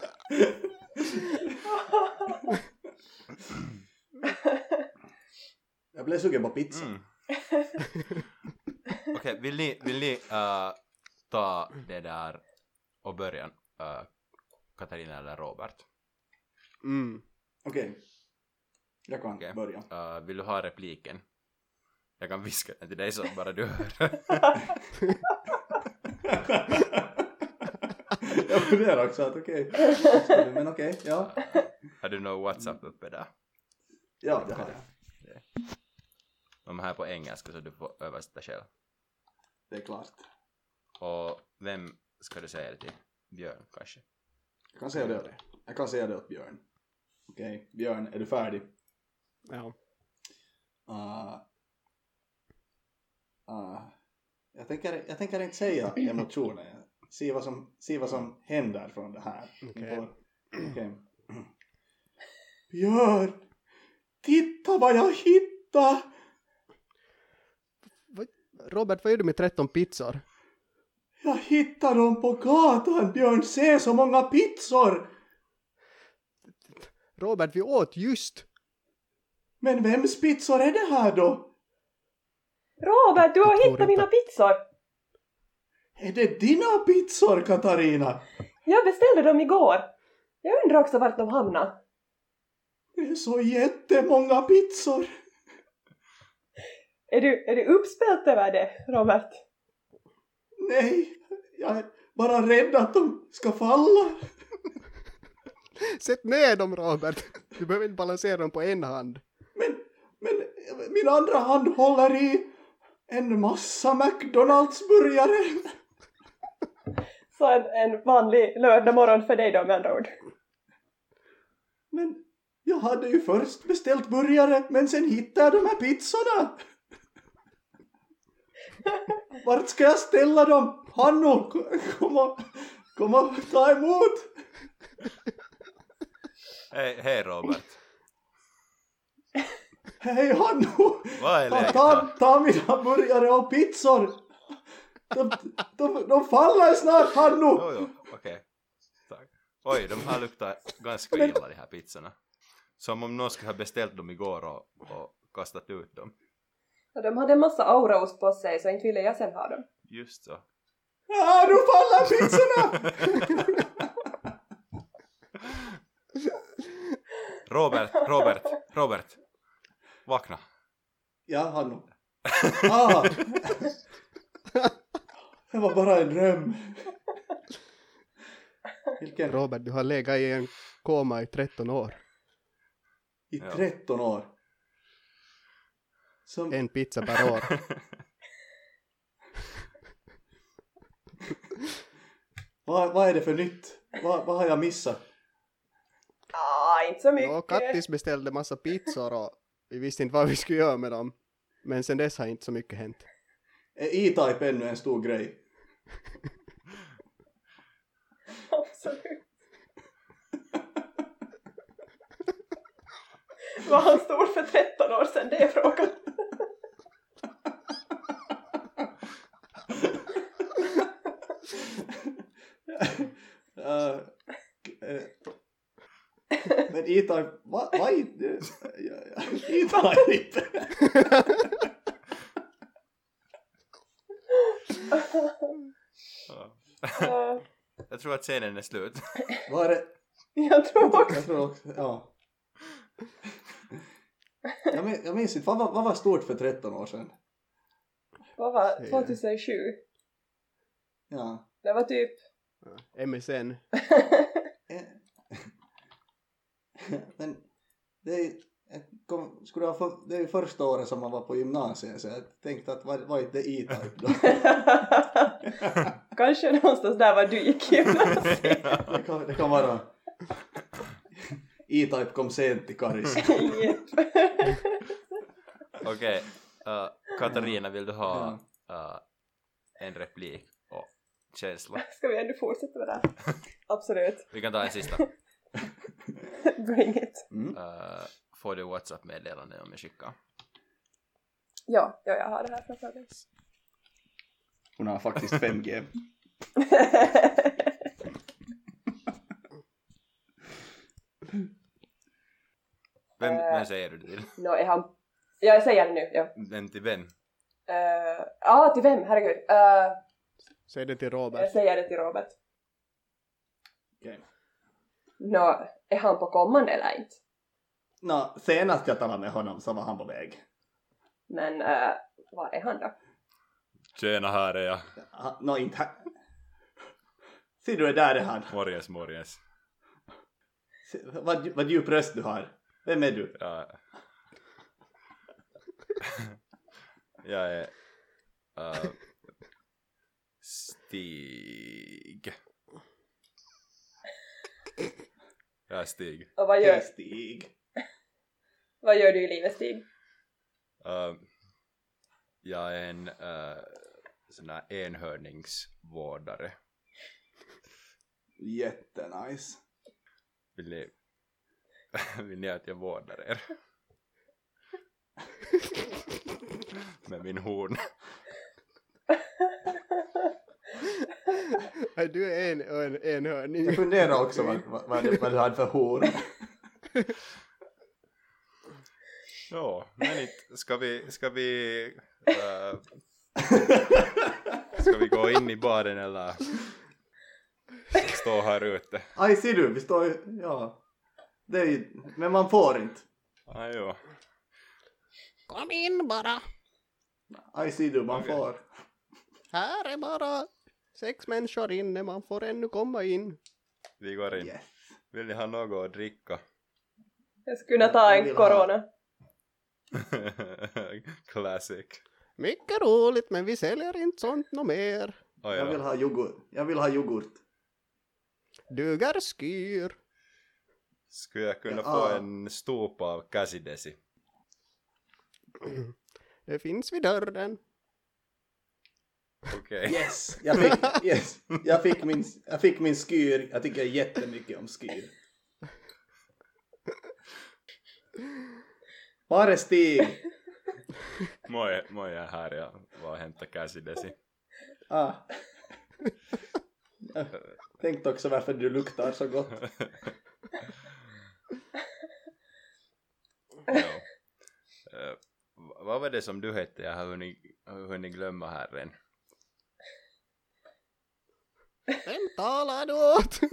Jag blev sugen på pizza. Mm. Okej, vill ni, vill ni äh, ta det där och börja? äh, Katarina eller Robert? Mm. Okej. Jag kan Okej. börja. Äh, vill du ha repliken? Jag kan viska den till dig så bara du hör. jag funderar också att okej. Men okej, ja. har du någon WhatsApp? Ja, det har jag. De här på engelska så du får översätta själv. Det är klart. Och vem ska du säga det till? Björn kanske? Jag kan säga det, jag kan säga det åt Björn. Okej, Björn, är du färdig? Ja. Uh, uh, jag, tänker, jag tänker inte säga emotioner. Se vad som, se vad som händer från det här. Okej. får- okej. Björn! Titta vad jag hittade! Robert, vad gör du med 13 pizzor? Jag hittade dem på gatan, Björn! Se så många pizzor! Robert, vi åt just! Men vems pizzor är det här då? Robert, du har hittat mina pizzor! Är det dina pizzor, Katarina? Jag beställde dem igår. Jag undrar också vart de hamnade. Det är så jättemånga pizzor! Är du, är du uppspelt över det, Robert? Nej, jag är bara rädd att de ska falla. Sätt ner dem Robert! Du behöver inte balansera dem på en hand. Men, men min andra hand håller i en massa McDonalds-burgare. Så en, en vanlig lördagmorgon för dig då med andra ord. Men jag hade ju först beställt burgare, men sen hittade jag de här pizzorna. Vart ska jag ställa dem? Hanno, kom och, kom och ta emot. Hej, hej Robert. Hej Hanno! Vad är läget ta, ta mina burgare och pizzor! De, de, de faller snart, Hannu! Jo, jo, okej. Tack. Oj, de här luktar ganska illa de här pizzorna. Som om någon skulle ha beställt dem igår och, och kastat ut dem. Och de hade en massa auraost på sig så inte ville jag sen ha dem. Just så. Ja, nu faller pizzorna! Robert, Robert, Robert. Vakna. Ja, Hannu. Ah. Det var bara en dröm. Vilken? Robert, du har legat i en koma i 13 år. I Ja. 13 år. Som, En pizza per år. vad, vad är det för nytt? Vad, vad har jag missat? Ah, inte så mycket. Och Kattis beställde massa pizzor och vi visste inte vad vi skulle göra med dem. Men sen dess har inte så mycket hänt. Är E-Type ännu en stor grej? Absolut. Var han stor för 13 år sedan? Det är frågan. Uh, eh, men E-Type, vad va E-Type? Eh, Jag tror att scenen är slut. Vad är det? jag tror också. Jag tror också, ja. Jag minns, jag minns inte, vad var, vad var stort för 13 år sedan? Vad var 2007? Ja. Det var typ... MSN. Eh. Men det är, kom, skulle ha för, det är ju första året som man var på gymnasiet så jag tänkte att vad är det E-Type då? Kanske någonstans där var du gick i gymnasiet. Det kan, det kan vara E-Type kom sent till Karis. Okej, uh, Katarina vill du ha uh, en replik och känsla? Ska vi ändå fortsätta med det här? Absolut. Vi kan ta en sista. Bring it. Mm. Uh, får du WhatsApp-meddelande om jag skickar? Ja, ja, jag har det här framför mig. Hon har faktiskt 5G. Vem, Eh. vem säger du det till? Nå, är han... Ja, jag säger det nu, ja. Den till vem? Ja, ah, till vem? Herregud. Uh, Säg det till jag Robert. säger det till Robert. Okej. Nå, är han på kommande eller inte? Nå, senast jag talade med honom så var han på väg. Men uh, var är han då? Tjena, här är jag. Nå, inte här. Ser du, där är han. Morgens. Se, Vad, vad djup röst du har. Vem är du? Ja. jag är... Uh, Stig. Jag är Stig. Och vad gör, Stig. vad gör du i livet Stig? Uh, jag är en uh, sån här enhörningsvårdare. Jättenice. Vill ni, vill ni att jag vårdar er? Med min horn. Du är en, en enhörning. Jag funderar också vad, vad, vad, du, vad du hade för horn. Ja, men inte. Ska vi, ska vi, uh, ska vi gå in i baren eller stå här ute? Aj, ser du, vi står ju, ja. Det är ju, men man får inte. Ah, jo. Kom in bara. Aj, ser du, man Okej. får. Här är bara sex människor inne. Man får ännu komma in. Vi går in. Yes. Vill ni ha något att dricka? Jag skulle kunna ta Jag en vill ha- corona. Classic. Mycket roligt, men vi säljer inte sånt nå mer. Oh, Jag vill ha yoghurt. Jag vill ha yoghurt. Duger skyr. Skulle jag kunna Ja. få en stop av käsidesi? Det finns vid dörren. Okej. Yes, jag fick, yes. jag fick, min, jag fick min skyr. Jag tycker jättemycket om skyr. Var är Stig? Moi, moi jag är här. Jag var och hämtade käsidesi. Ah. Jag tänkte också varför du luktar så gott. ja. V- vad var det som du hette? Jag har hunnit, har hunnit glömma här redan. Vem talar du åt?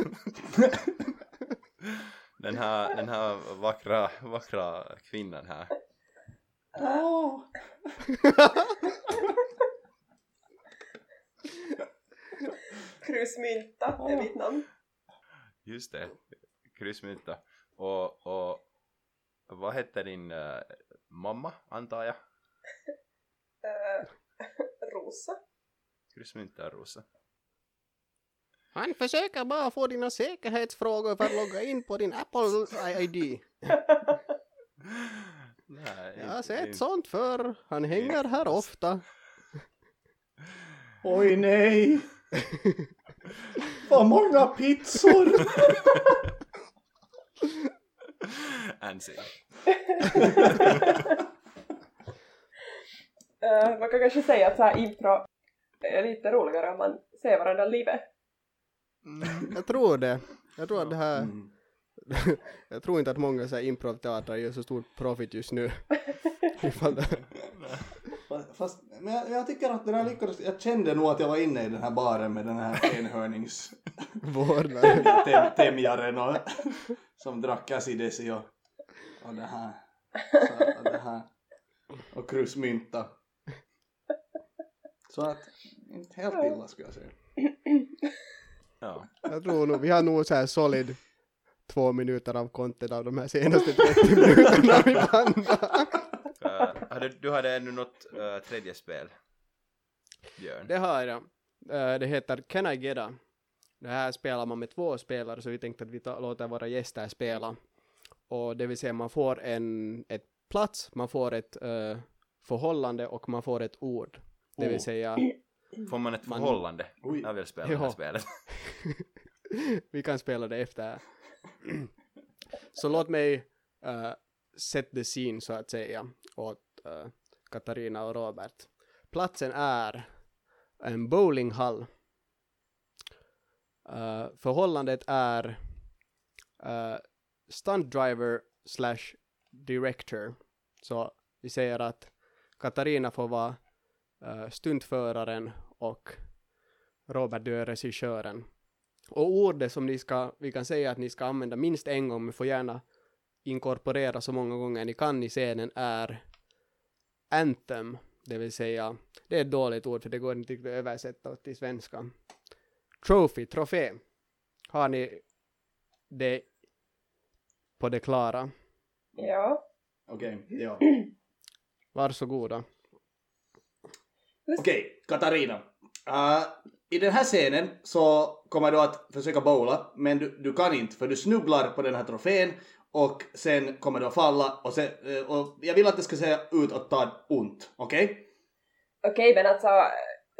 Den här, den här vackra, vackra kvinnan här. Åh. Krusmynta är mitt namn. Just det, kryssmynta. Och, och vad hette din äh, mamma, antar jag? Uh, Rosa. Kryssmynta Rosa. Han försöker bara få dina säkerhetsfrågor för att logga in på din Apple ID. Nej, Jag har sett inte- sånt förr. Han hänger här ofta. Oj nej! Vad många pizzor! Ansi. Eh, man kan kanske säga att så här impro är lite roligare om man ser varandra livet. Jag tror det. Jag tror att det här... Mm. jag tror inte att många så här improvteatrar gör så stor profit just nu. Fast- Fast, men jag, jag tycker att den här lyckades, jag kände nog att jag var inne i den här baren med den här enhörnings Vårdnaden. tem, temjaren och, som drack Casidesi och, och det här, så, och det här och krusmynta. Så att, inte helt illa skulle jag säga. Ja. Jag tror nog, vi har nog så här solid två minuter av content av de här senaste 30 minuterna vi bandar. Uh, hade, du hade ännu något uh, tredje spel? Björn? Det har jag. Eh, Det heter Can I Get A? Det här spelar man med två spelare så vi tänkte att vi låter våra gäster spela. Och det vill säga man får en ett plats, man får ett eh, förhållande och man får ett ord. Det vill Oh. säga Får man ett Man- förhållande? Oj. Jag vill spela det här spelet. vi kan spela det efter. så låt mig uh, set the scene så att säga åt eh, Katarina och Robert. Platsen är en bowlinghall. Uh, förhållandet är uh, stunt driver slash director. Så vi säger att Katarina får vara uh, stuntföraren och Robert du är regissören. Och ordet som ni ska, vi kan säga att ni ska använda minst en gång, men får gärna inkorporera så många gånger ni kan i scenen är anthem, det vill säga, det är ett dåligt ord för det går inte att översätta till svenska. Trophy, trofé. Har ni det på det klara? Ja. Okej, ja. Varsågoda. Okej, Katarina. Uh, I den här scenen så kommer du att försöka bowla, men du, du kan inte för du snubblar på den här trofén och sen kommer du att falla och, sen, eh, och jag vill att det ska se ut att ta ont, okej? Okej, men alltså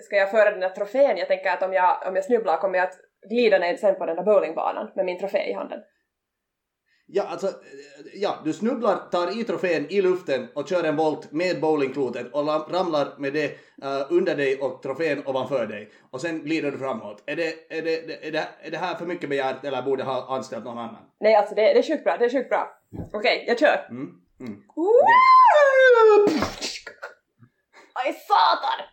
ska jag föra den där trofén? Jag tänker att om jag, om jag snubblar kommer jag att glida ner sen på den där bowlingbanan med min trofé i handen. Ja, alltså, ja, du snubblar, tar i trofén i luften och kör en volt med bowlingklotet och ramlar med det eh, under dig och trofén ovanför dig. Och sen glider du framåt. Är det, är det, är det, är det här för mycket begärt eller borde ha anställt någon annan? Nej, alltså det, det är sjukt bra, det är sjukt bra. Okej, jag kör. Mm, mm. Aj, satan!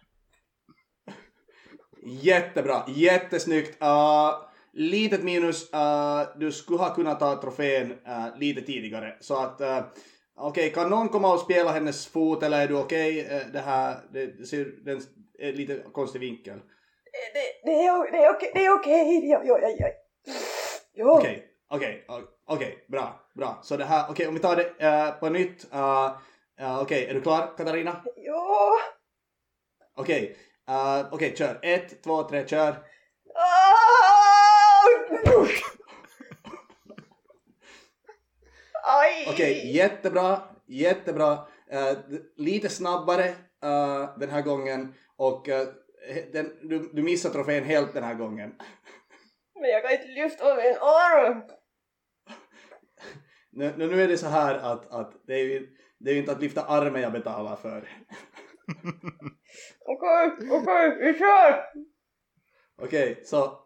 Jättebra, jättesnyggt. Uh, litet minus, uh, du skulle ha kunnat ta trofén uh, lite tidigare. Så att, uh, okej, kan någon komma och spela hennes fot eller är du okej? Uh, det här, det, ser den är lite konstig vinkel. Det, det är, det är okej, det är okej. Jo, jo, jo, jo. Jo. Okej, okej, okej, bra, bra. Så det här, okej, om vi tar det uh, på nytt. Uh, uh, okej, är du klar Katarina? Jo. Okej, uh, okej, kör. Ett, två, tre, kör. Okej, jättebra, jättebra. Eh, d- lite snabbare eh, den här gången och eh, den, du, du missar trofén helt den här gången. Men jag kan inte lyfta min arm. Nu, nu nu är det så här att, att det, är ju, det är ju inte att lyfta armen jag betalar för. Okej, okej, vi kör! Okej, så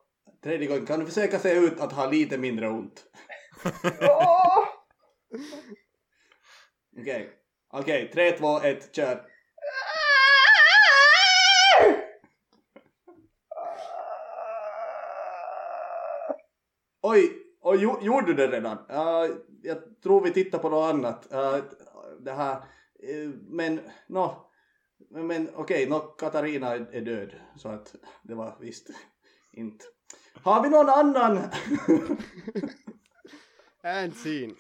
tredje gången. Kan du försöka se ut att ha lite mindre ont? Åh! Okej. Okej, tre, två, ett, kör. Oj, oj jo, gjorde du det redan? Uh, jag tror vi tittar på något annat. Uh, det här, uh, men, nå, men, men okej, nå, Katarina är, är död. Så att det var visst inte. Har vi någon annan? And scene.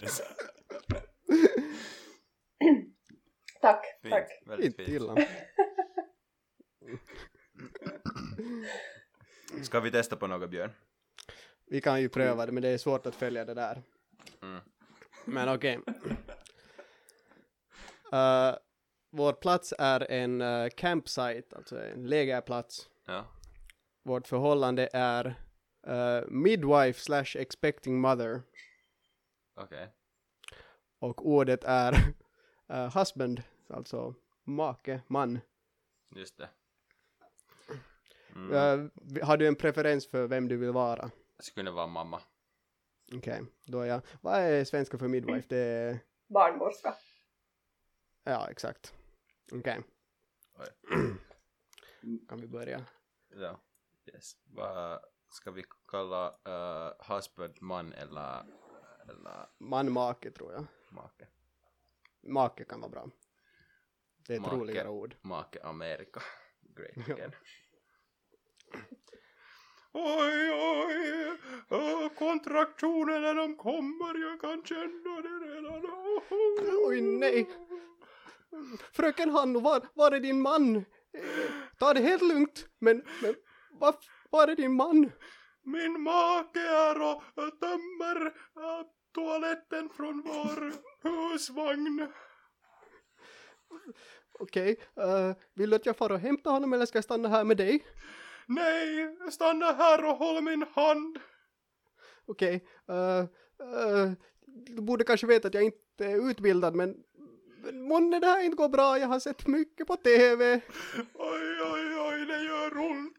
nice. Tack, Fint. tack. Väldigt Inte fint. illa. Ska vi testa på något Björn? Vi kan ju pröva det, men det är svårt att följa det där. Mm. Men okej. Eh, vår plats är en uh, campsite, alltså en lägerplats. Ja. Vårt förhållande är eh, midwife slash expecting mother. Okej. Och ordet är eh, husband, alltså make, man. Just det. Mm. Eh, har du en preferens för vem du vill vara? Det skulle kunna vara mamma. Okej, då är jag. Vad är svenska för midwife? Det är... Barnmorska. Ja, exakt. Okej. Oj. kan vi börja? Ja. Yes. Vad ska vi kalla uh, husband, man eller, eller Man, make tror jag. make? Make kan vara bra. Det är ett Make. roligare ord. Make Amerika. Great again. Oj, oj, oh, kontraktionerna de kommer, jag kan känna det redan. Oj, nej. Fröken Hanno, var, var är din man? Eh, Ta det helt lugnt. Men, men var, var är din man? Min make är och tömmer äh, toaletten från vår husvagn. Okej, eh, vill du att jag far och hämtar honom eller ska jag stanna här med dig? Nej, stanna här och håll min hand. Okej, eh, eh, du borde kanske veta att jag inte är utbildad men månne det här inte går bra, jag har sett mycket på TV. Oj, oj, oj, det gör ont.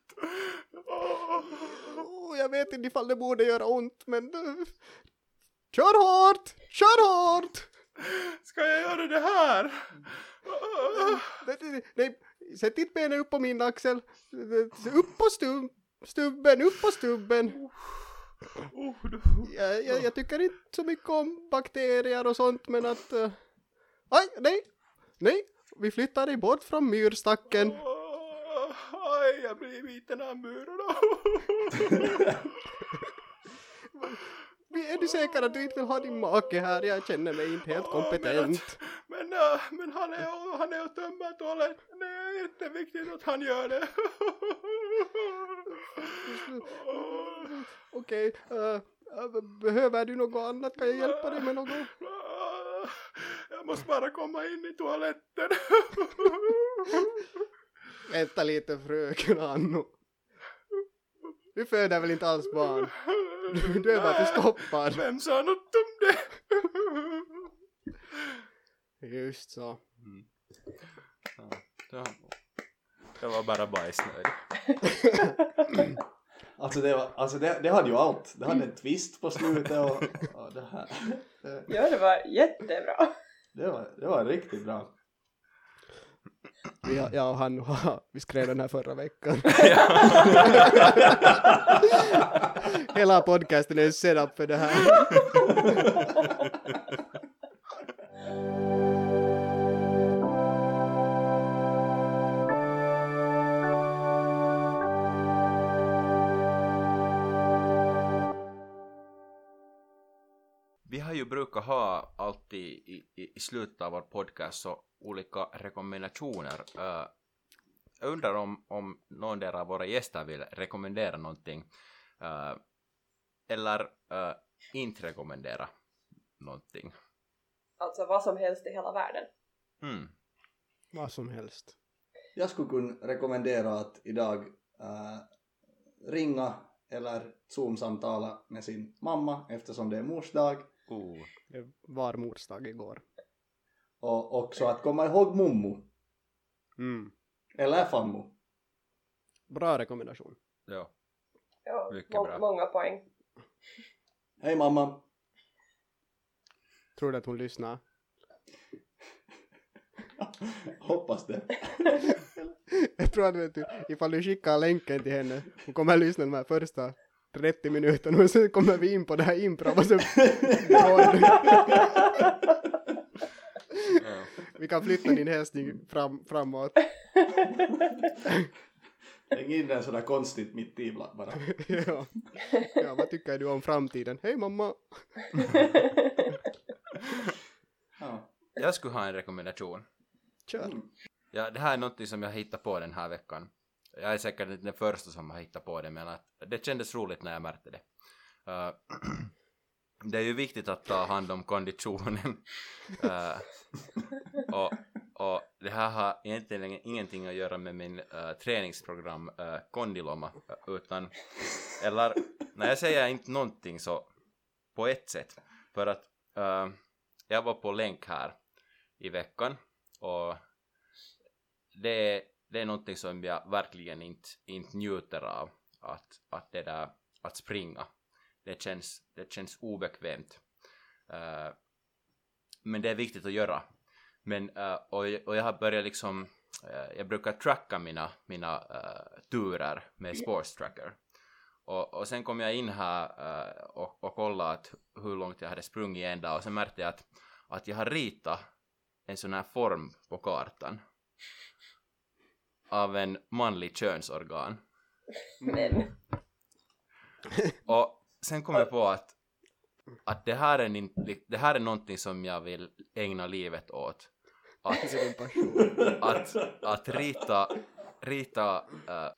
Oh, jag vet inte ifall det borde göra ont men eh, kör hårt, kör hårt! Ska jag göra det här? Nej, nej, sätt ditt ben upp på min axel. Upp på stub, stubben, upp på stubben. Jag, jag, jag tycker inte så mycket om bakterier och sånt men att... Uh, aj, nej, nej, vi flyttar dig bort från myrstacken. Åh, Aj, jag blir biten av muren. Är du säker att du inte vill ha din make här? Jag känner mig inte helt kompetent. Men, äh, men han är och, han är och tömmer toaletten. Det är jätteviktigt att han gör det. Okej, eh, eh, behöver du något annat? Kan jag hjälpa dig med något? Jag måste bara komma in i toaletten. Vänta lite fröken Anno. Du föder väl inte alls barn? Du är bara förstoppad. Vem sa något om det? Just så. Ja, det var bara bajsnödig. Alltså, det, var, alltså det, det hade ju allt. Det hade en twist på slutet och, och det här. Ja, det var jättebra. Det, var, det var riktigt bra. Vi, har- jag och han, vi skrev den här förra veckan. Hela podcasten är en setup för det här. Brukat ha alltid i, i, i slutet av vår podcast så olika rekommendationer. Uh, jag undrar om, om någon där av våra gäster vill rekommendera någonting. eh, eller eh, inte rekommendera någonting. Alltså vad som helst i hela världen. Mm. Vad som helst. Jag skulle kunna rekommendera att idag äh, ringa eller zoom-samtala med sin mamma eftersom det är mors dag. Oh. Det var mors dag igår. Och också att komma ihåg mommo. Mm. Eller Fammo. Bra rekommendation. Ja. Ja, Mycket må- bra. många poäng. Hej mamma. Tror du att hon lyssnar? Hoppas det. Jag tror att vet du, ifall du skickar länken till henne, hon kommer att lyssna de här första 30 minuterna och sen kommer vi in på det här improv och så vi kan flytta din hälsning fram, framåt. Häng in den sådär konstigt mitt i bara. ja. ja, vad tycker du om framtiden? Hej mamma! Ja. Jag skulle ha en rekommendation. Kör! Ja, det här är någonting som jag hittade på den här veckan. Jag är säkert inte den första som har hittat på det, men att det kändes roligt när jag märkte det. Uh, det är ju viktigt att ta hand om konditionen. Uh, och, och det här har egentligen ingenting att göra med min uh, träningsprogram uh, Kondiloma, utan, eller när jag säger inte någonting så på ett sätt, för att uh, jag var på länk här i veckan och det är, det är någonting som jag verkligen inte, inte njuter av, att, att det där, att springa. Det känns, det känns obekvämt. Uh, men det är viktigt att göra. Men, uh, och, och jag har börjat liksom, uh, jag brukar tracka mina, mina turer med Sports Tracker. Och, och sen kom jag in här och, och kollade att hur långt jag hade sprungit en dag och sen märkte jag att, att jag har ritat en sån här form på kartan av en manlig könsorgan. Men, Och sen kom jag på att, att det, här är en, det här är någonting som jag vill ägna livet åt. Att, att, att rita, rita eh,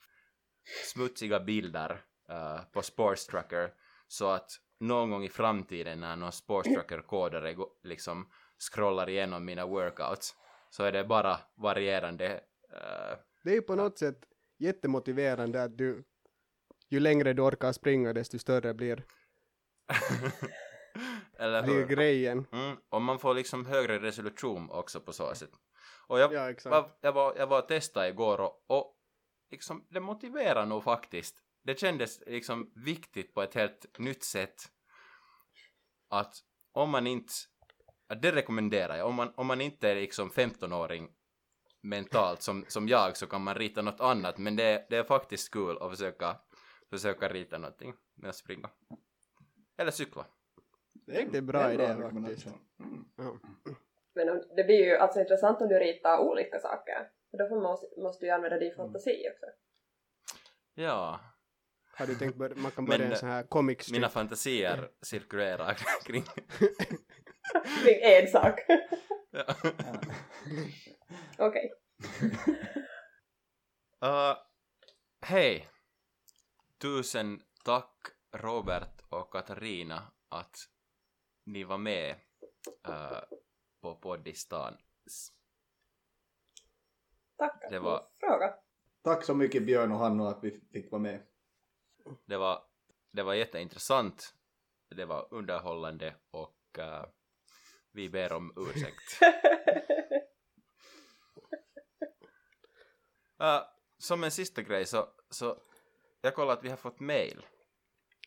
smutsiga bilder eh, på Sports Tracker så att någon gång i framtiden när någon Sports Tracker-kodare liksom scrollar igenom mina workouts så är det bara varierande Det är ju på något sätt jättemotiverande att du ju längre du orkar springa desto större blir, eller blir hur? grejen. Mm, och man får liksom högre resolution också på så sätt. Och jag, Ja, exakt. var, jag, var, jag var och testade igår och, och liksom, det motiverar nog faktiskt. Det kändes liksom viktigt på ett helt nytt sätt att om man inte, att det rekommenderar jag, om man, om man inte är liksom 15-åring mentalt som, som jag så kan man rita något annat men det, det är faktiskt kul att försöka, försöka rita någonting med att springa. Eller cykla. Det Det är bra idé rekommendation. faktiskt. Mm. Ja. men om- det blir ju alltså intressant om du ritar olika saker. För då man, måste du använda din fantasi också. Ja, Har du tänkt börja, man kan Men, börja en eh, sån här comic strip. mina fantasier cirkulerar kring... Kring en sak. ja. Okej. Uh, Hej! Tusen tack Robert och Katarina att ni var med uh, på poddistan. Tack att Det var- frågade. Tack så mycket Björn och Hanno att vi fick vara med. Det var, det var jätteintressant, det var underhållande och uh, vi ber om ursäkt. Uh, som en sista grej så, så jag kollar att vi har fått mail.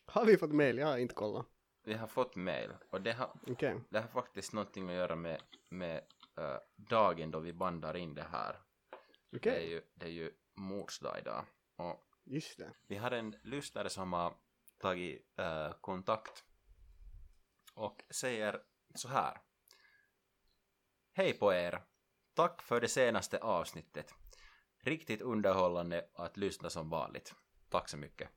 Har vi fått mail? Jag har inte kollat. Vi har fått mail och det har, Okej. det har faktiskt någonting att göra med, med eh, dagen då vi bandar in det här. Okej. Det, är ju, det är ju mors dag idag. Och Just det. vi har en lyssnare som har tagit eh, kontakt och säger så här. Hej på er! Tack för det senaste avsnittet. Riktigt underhållande att lyssna som vanligt. Tack så mycket.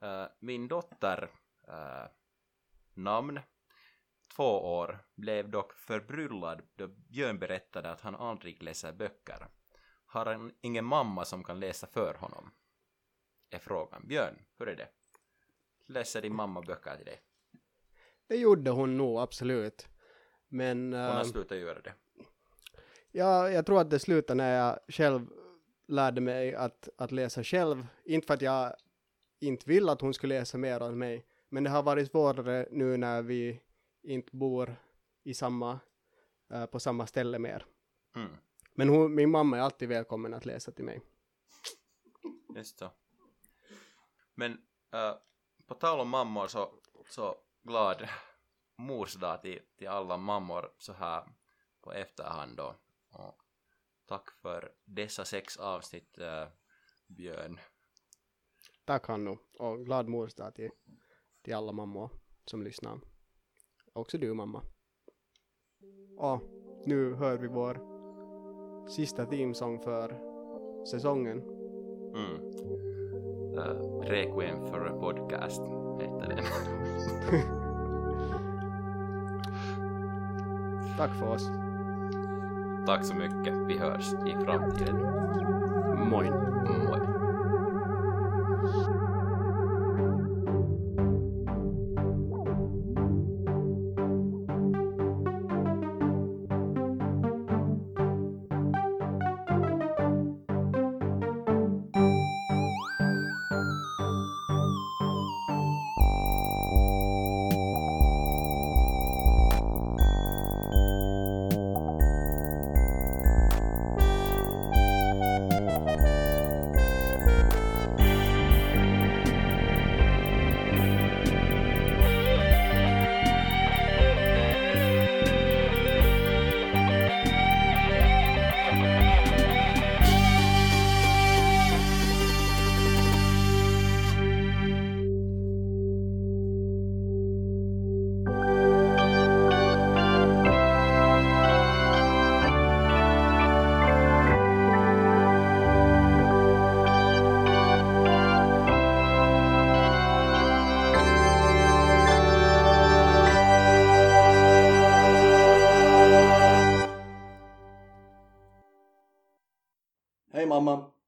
Eh, min dotter, eh, namn, två år, blev dock förbryllad då Björn berättade att han aldrig läser böcker. Har han ingen mamma som kan läsa för honom? Är frågan. Björn, hur är det? Läser din mamma böcker till dig? Det gjorde hon nog absolut. Men Hon har äh, slutat göra det. Ja, jag tror att det slutade när jag själv lärde mig att, att läsa själv. Inte för att jag inte vill att hon skulle läsa mer än mig. Men det har varit svårare nu när vi inte bor i samma, äh, på samma ställe mer. Mm. Men hon, min mamma är alltid välkommen att läsa till mig. Just så. Men äh, på tal om mammor så, så glad morsdag till, till alla mammor så här på efterhand då. Och tack för dessa sex avsnitt äh, Björn. Tack Hannu och glad mors dag till, till alla mammor som lyssnar. Också du mamma. Och nu hör vi vår sista themesång för säsongen. Mm. Äh, Requiem for a podcast heter den. Tack för oss. Tack så mycket. Vi hörs i framtiden. Moi. Moi.